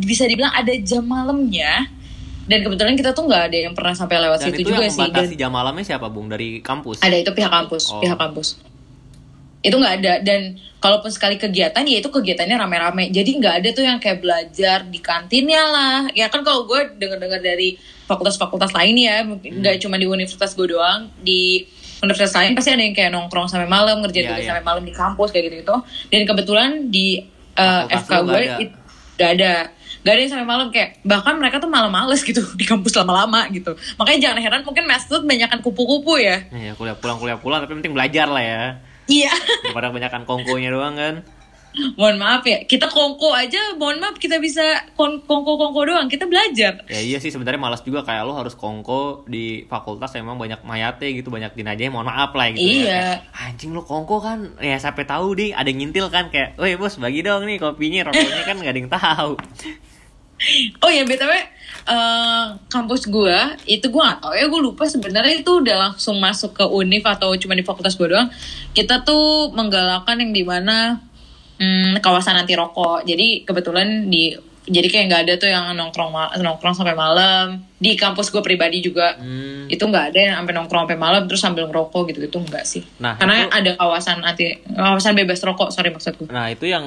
bisa dibilang ada jam malamnya. Dan kebetulan kita tuh nggak ada yang pernah sampai lewat dan situ itu juga yang sih. Dan jam malamnya siapa bung dari kampus ada itu pihak kampus, Oh. pihak kampus. Itu nggak ada dan kalaupun sekali kegiatan ya itu kegiatannya rame-rame. Jadi nggak ada tuh yang kayak belajar di kantinnya lah. Ya kan kalau gue dengar-dengar dari fakultas-fakultas lain ya, mungkin nggak cuma di universitas gue doang, di universitas lain pasti ada yang kayak nongkrong sampai malam, ngerjain Iya, tugas iya. sampai malam di kampus kayak gitu-gitu. Dan kebetulan di uh, Fakultas FK gue nggak ada. nggak ada Gak ada yang sampai malam kayak bahkan mereka tuh malam males gitu di kampus lama-lama gitu makanya jangan heran mungkin mes tuh banyakan kupu-kupu ya ya kuliah pulang kuliah pulang tapi penting belajar lah ya iya. Daripada kebanyakan kongkonya doang kan? Mohon maaf ya kita kongko aja mohon maaf kita bisa kon- kongko-kongko doang kita belajar. Ya iya sih sebenarnya malas juga kayak lo harus kongko di fakultas emang banyak mayate gitu banyak jenajahnya mohon maaf lah gitu Iya. ya Kayak, anjing lo kongko kan? Ya sampai tahu deh ada yang ngintil kan kayak weh bos bagi dong nih kopinya rokoknya kan nggak ada yang tahu. Oh ya btw eh, kampus gua itu gua gak tau ya gue lupa sebenarnya itu udah langsung masuk ke univ atau cuma di fakultas gua doang. Kita tuh menggalakkan yang di mana hmm, kawasan anti rokok. Jadi kebetulan di jadi kayak nggak ada tuh yang nongkrong nongkrong sampai malam di kampus gue pribadi juga Hmm. itu nggak ada yang sampai nongkrong sampai malam terus sambil ngerokok gitu gitu enggak sih Nah, karena itu- ada kawasan anti kawasan bebas rokok sorry maksudku Nah itu yang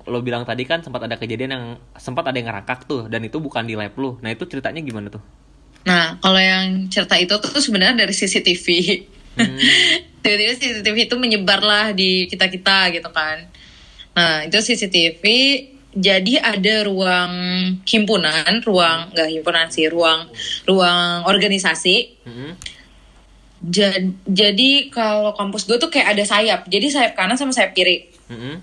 lo bilang tadi kan sempat ada kejadian yang sempat ada yang ngerangkak tuh dan itu bukan di lab lu. Nah itu ceritanya gimana tuh? nah kalau yang cerita itu tuh sebenarnya dari CCTV Hmm. tiba-tiba CCTV itu menyebar lah di kita kita gitu kan nah itu CCTV jadi ada ruang himpunan ruang nggak himpunan sih ruang ruang organisasi Hmm. Ja- jadi kalau kampus gue tuh kayak ada sayap jadi sayap kanan sama sayap kiri Hmm.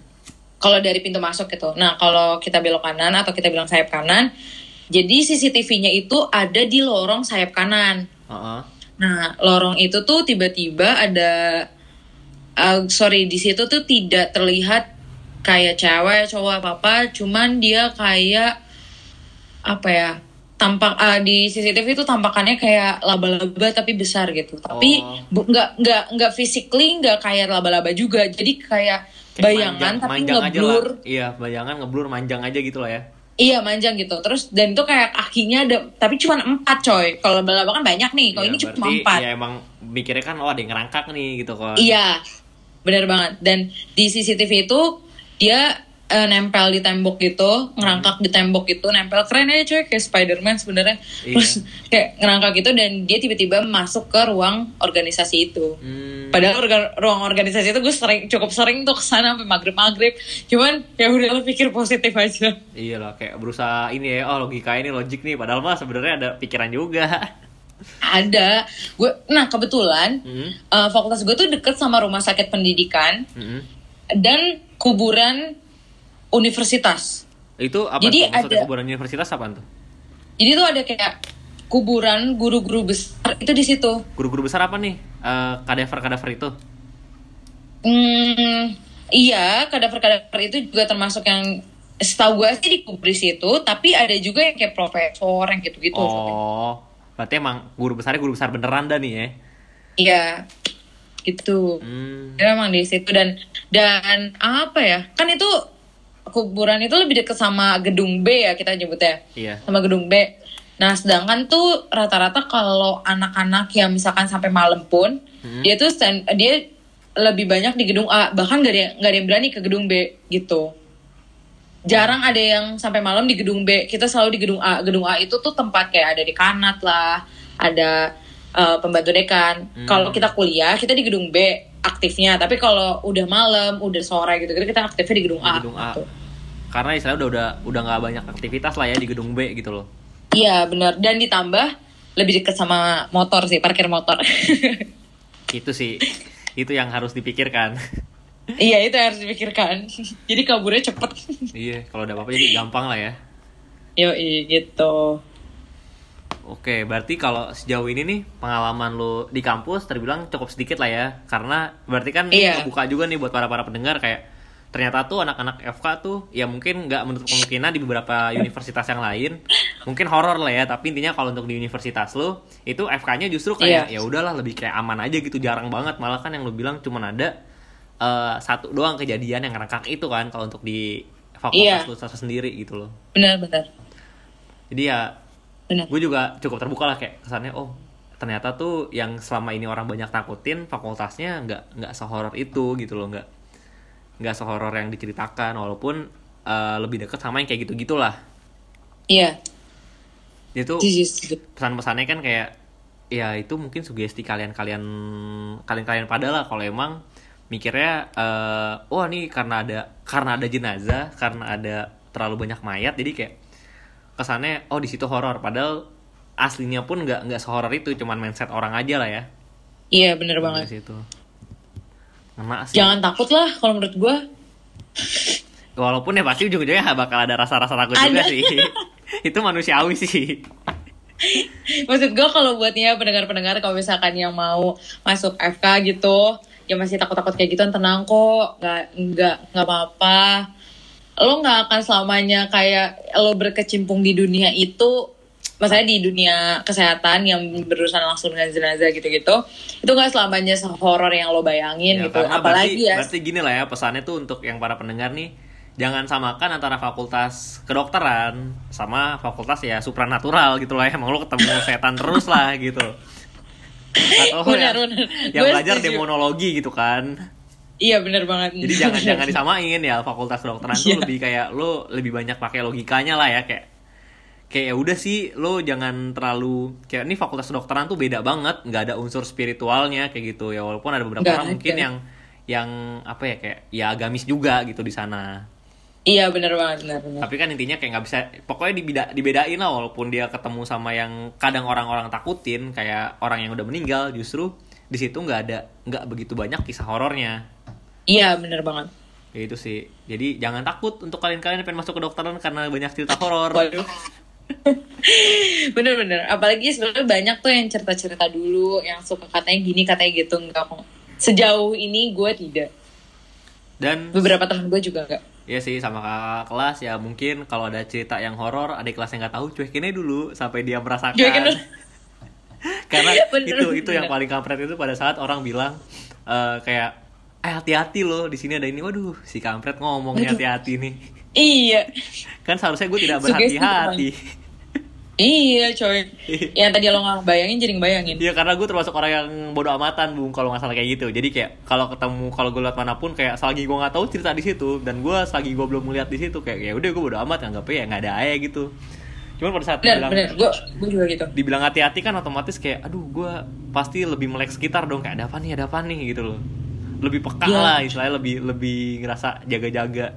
kalau dari pintu masuk gitu. Nah, kalau kita belok kanan atau kita bilang sayap kanan, jadi CCTV-nya itu ada di lorong sayap kanan. Heeh. Nah, lorong itu tuh tiba-tiba ada uh, sorry di situ tuh tidak terlihat kayak cewek, cowok apa apa, cuman dia kayak apa ya? Tampak ah, di CCTV itu tampakannya kayak laba-laba tapi besar gitu. Tapi Oh. nggak nggak nggak physically nggak kayak laba-laba juga. Jadi kayak Kayak bayangan manjang- tapi manjang ngeblur. Iya, bayangan ngeblur manjang aja gitu lah ya. Iya manjang gitu. Terus dan itu kayak kakinya ada tapi cuma empat coy. Kalau laba-laba kan banyak nih. Kalau Iya, ini cuma empat. Ya emang mikirnya kan oh ada yang ngerangkak nih gitu kan. Iya, benar banget. Dan di CCTV itu dia eh, nempel di tembok gitu, ngerangkak di tembok gitu, nempel keren aja cuy kayak Spider-Man sebenarnya. Iya. Terus kayak ngerangkak gitu dan dia tiba-tiba masuk ke ruang organisasi itu. Hmm. Padahal orga- ruang organisasi itu gue sering cukup sering tuh ke sana sampai maghrib maghrib. Cuman ya udah lo pikir positif aja. Iya lah kayak berusaha ini ya oh logika ini logik nih padahal mah sebenarnya ada pikiran juga. Ada, gue. Nah kebetulan Hmm. eh, fakultas gue tuh deket sama rumah sakit pendidikan Hmm. dan kuburan universitas. Itu apa Jadi ada- kuburan universitas apa tuh? Jadi tuh ada kayak kuburan guru-guru besar itu di situ. Guru-guru besar apa nih? Eh kadaver-kadaver itu. Hmm, iya, kadaver-kadaver itu juga termasuk yang setahu gue sih dikubur di situ, tapi ada juga yang kayak profesor yang gitu-gitu. Oh, berarti emang guru besarnya guru besar beneran dah nih ya? Iya, gitu. Hmm. Dia emang di situ dan dan apa ya? Kan itu kuburan itu lebih dekat sama gedung B ya kita nyebutnya. Iya. Sama gedung B. Nah, sedangkan tuh rata-rata kalau anak-anak yang misalkan sampai malam pun Hmm. dia tuh stand, dia lebih banyak di gedung A, bahkan gak ada yang, gak ada yang berani ke gedung B gitu. Jarang ada yang sampai malam di gedung B. Kita selalu di gedung A. Gedung A itu tuh tempat kayak ada di kanat lah, ada eh, pembantu dekan. Hmm. Kalau kita kuliah, kita di gedung B aktifnya. Tapi kalau udah malam, udah sore gitu, kita aktifnya di gedung Di A. gedung A. gitu. Karena istilahnya udah udah udah nggak banyak aktivitas lah ya di gedung B gitu loh. Iya benar dan ditambah lebih dekat sama motor sih parkir motor. Itu sih itu yang harus dipikirkan. iya itu harus dipikirkan. jadi kaburnya cepet. iya, kalau ada apa-apa jadi gampang lah ya. Yo gitu. Oke, berarti kalau sejauh ini nih pengalaman lu di kampus terbilang cukup sedikit lah ya, karena berarti kan Iya. buka juga nih buat para para pendengar kayak ternyata tuh anak-anak FK tuh ya mungkin nggak menutup kemungkinan di beberapa universitas yang lain mungkin horor lah ya, tapi intinya kalau untuk di universitas lu itu FK-nya justru kayak ya Iya. udahlah lebih kayak aman aja gitu, jarang banget malah kan yang lu bilang cuman ada eh, satu doang kejadian yang ngerangkak itu kan kalau untuk di fakultas Iya. lu sendiri gitu loh. Benar benar. Jadi ya Benar. gue juga cukup terbuka lah kayak kesannya oh ternyata tuh yang selama ini orang banyak takutin fakultasnya nggak nggak sehoror itu gitu loh nggak nggak sehoror yang diceritakan walaupun eh, lebih dekat sama yang kayak gitu gitulah Iya. itu Jijik. pesan-pesannya kan kayak ya itu mungkin sugesti kalian-kalian kalian-kalian pada lah kalau emang mikirnya eh wah nih karena ada karena ada jenazah karena ada terlalu banyak mayat jadi kayak kesannya oh di situ horor. Padahal aslinya pun nggak nggak sehoror itu cuman mindset orang aja lah ya. Iya benar di banget. situ. Sih. Jangan takut lah kalau menurut gue. walaupun ya pasti ujung-ujungnya bakal ada rasa-rasa takut juga sih. Itu manusiawi sih. Maksud gue kalau buatnya pendengar-pendengar kalau misalkan yang mau masuk FK gitu, ya masih takut-takut kayak gitu tenang kok, nggak nggak nggak apa-apa. Lo nggak akan selamanya kayak lo berkecimpung di dunia itu, maksudnya di dunia kesehatan yang berurusan langsung dengan jenazah gitu-gitu, itu nggak selamanya sehoror yang lo bayangin Ya, gitu. Apalagi berarti, ya, berarti gini lah ya pesannya tuh untuk yang para pendengar nih jangan samakan antara fakultas kedokteran sama fakultas ya supranatural gitu lah ya emang lo ketemu setan terus lah gitu atau Benar, yang, benar. yang belajar setuju. demonologi gitu kan iya bener banget. jadi jangan jangan disamain ya fakultas kedokteran tuh Iya. lebih kayak lo lebih banyak pakai logikanya lah ya kayak kayak ya udah sih lo jangan terlalu kayak ini fakultas kedokteran tuh beda banget nggak ada unsur spiritualnya kayak gitu ya walaupun ada beberapa Nggak orang mungkin yang yang apa ya kayak ya agamis juga gitu di sana Iya bener banget, bener, bener. tapi kan intinya kayak nggak bisa pokoknya dibeda, dibedain lah walaupun dia ketemu sama yang kadang orang-orang takutin kayak orang yang udah meninggal justru di situ nggak ada nggak begitu banyak kisah horornya Iya bener banget. ya itu sih jadi jangan takut untuk kalian-kalian yang pengen masuk ke dokteran karena banyak cerita horor Waduh. Bener-bener. Apalagi sebenarnya banyak tuh yang cerita-cerita dulu, yang suka katanya gini, katanya gitu. Enggak kok. Sejauh ini gue tidak. dan Beberapa temen gue juga enggak. ya sih sama kakak kelas ya mungkin kalau ada cerita yang horor adik kelas yang nggak tahu cuekin aja dulu sampai dia merasakan Cuekin karena Bener, itu itu yang bener. paling kampret itu pada saat orang bilang eh, kayak eh hati-hati loh di sini ada ini waduh si kampret ngomong hati-hati nih Iya. kan seharusnya gue tidak berhati-hati Iya coy. yang tadi lo nggak bayangin jadi ngebayangin. Iya karena gue termasuk orang yang bodoh amatan bung kalau nggak salah kayak gitu jadi kayak kalau ketemu kalau gue lihat mana pun kayak selagi gue nggak tahu cerita di situ dan gue selagi gue belum melihat di situ kayak ya udah gue bodoh amat nganggapnya ya nggak ada aja gitu cuman pada saat Bener, dibilang bener. Gue gue juga gitu. dibilang hati-hati kan otomatis kayak aduh gue pasti lebih melek sekitar dong kayak ada apa nih ada apa nih gitu loh lebih peka Iya. lah istilahnya lebih lebih ngerasa jaga-jaga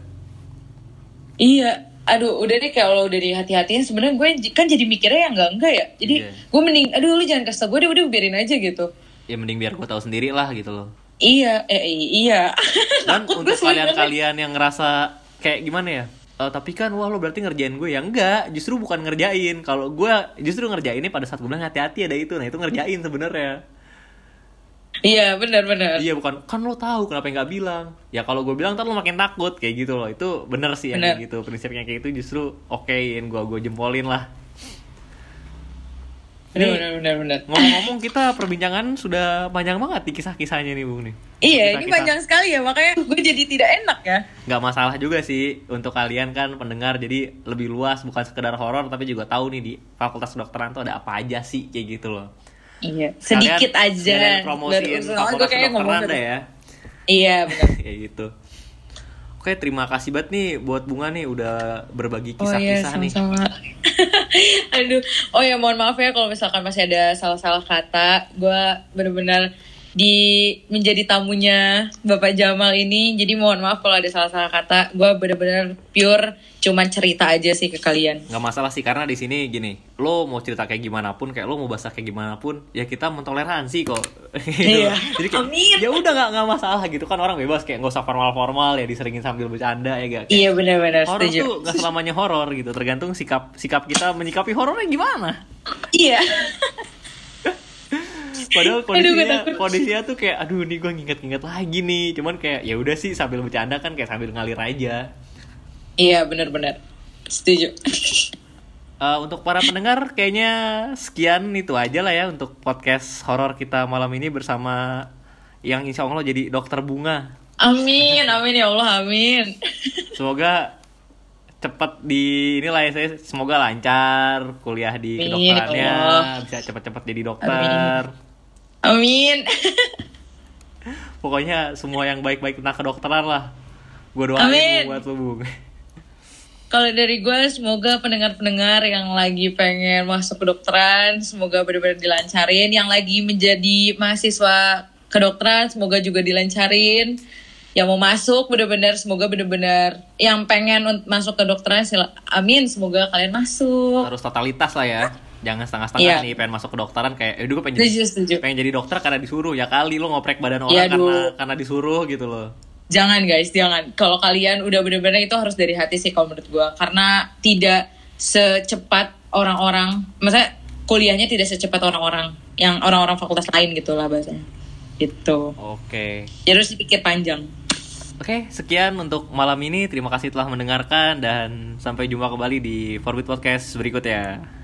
Iya. Aduh, udah deh kalau udah di hati-hatiin sebenarnya gue kan jadi mikirnya yang enggak enggak ya. Jadi Iya. gue mending aduh lu jangan kasih tau gue deh udah biarin aja gitu. ya mending biar gue tahu sendiri lah gitu loh Iya, eh i- iya. dan untuk kalian-kalian yang ngerasa kayak gimana ya "Eh, tapi kan wah lo berarti ngerjain gue ya enggak justru bukan ngerjain kalau gue justru ngerjainnya pada saat gue bilang hati-hati ada itu nah itu ngerjain sebenarnya Iya, benar-benar. iya bukan kan lo tahu kenapa nggak bilang ya kalau gue bilang ntar lo makin takut kayak gitu loh itu bener sih yang Bener. kayak gitu prinsipnya kayak gitu justru okein gue gue jempolin lah Benar, Ini- benar, benar, benar. ngomong-ngomong kita perbincangan sudah panjang banget nih kisah-kisahnya nih bung nih Iya, ini Kisah-kisah. panjang sekali ya, makanya gue jadi tidak enak ya. nggak masalah juga sih untuk kalian kan pendengar jadi lebih luas bukan sekedar horor tapi juga tahu nih di fakultas kedokteran tuh ada apa aja sih kayak gitu loh Iya, sedikit aja. sekalian promosiin fakultas gue kayak ngomong deh ya Iya, benar. kayak gitu oke terima kasih banget nih buat bunga nih udah berbagi Oh iya, kisah-kisah nih sama-sama. Aduh, oh ya mohon maaf ya kalau misalkan masih ada salah-salah kata. Gue bener-bener di menjadi tamunya Bapak Jamal ini. Jadi mohon maaf kalau ada salah-salah kata. Gue bener-bener pure cuman cerita aja sih ke kalian. nggak masalah sih karena di sini gini lo mau cerita kayak gimana pun kayak lo mau bahasa kayak gimana pun ya kita mentoleransi kok Gitu Iya. jadi kayak, Amin. ya udah nggak nggak masalah gitu kan orang bebas kayak nggak usah formal formal ya diseringin sambil bercanda ya gak Iya bener-bener horor tuh nggak selamanya horor gitu tergantung sikap sikap kita menyikapi horornya gimana Iya. Padahal Aduh, kondisinya takut. kondisinya tuh kayak aduh nih gue nginget-nginget lagi nih cuman kayak ya udah sih sambil bercanda kan kayak sambil ngalir aja Iya bener-bener setuju. Eh, untuk para pendengar kayaknya sekian itu aja lah ya untuk podcast horor kita malam ini bersama yang insya Allah jadi dokter bunga Amin, amin ya Allah, amin. semoga cepat di inilah ya saya semoga lancar kuliah di Amin, kedokterannya bisa cepat-cepat jadi dokter Amin. Pokoknya semua yang baik-baik tentang kedokteran lah gue doain Amin. buat lu bung Kalau dari gue, semoga pendengar-pendengar yang lagi pengen masuk kedokteran, semoga benar-benar dilancarin. Yang lagi menjadi mahasiswa kedokteran, semoga juga dilancarin. Yang mau masuk, benar-benar semoga benar-benar yang pengen masuk kedokteran, sila, amin. Semoga kalian masuk. harus totalitas lah ya jangan setengah-setengah Iya. nih pengen masuk kedokteran kayak eh gue pengen jadi Setuju, pengen jadi dokter karena disuruh ya kali lo ngoprek badan orang Iya, karena karena disuruh gitu loh Jangan guys, jangan. Kalau kalian udah bener-bener itu harus dari hati sih kalau menurut gue. Karena tidak secepat orang-orang, maksudnya kuliahnya tidak secepat orang-orang yang orang-orang fakultas lain gitu lah bahasanya. Gitu. oke Jadi harus dipikir panjang. Oke, sekian untuk malam ini. Terima kasih telah mendengarkan dan sampai jumpa kembali di Forbit Podcast berikutnya.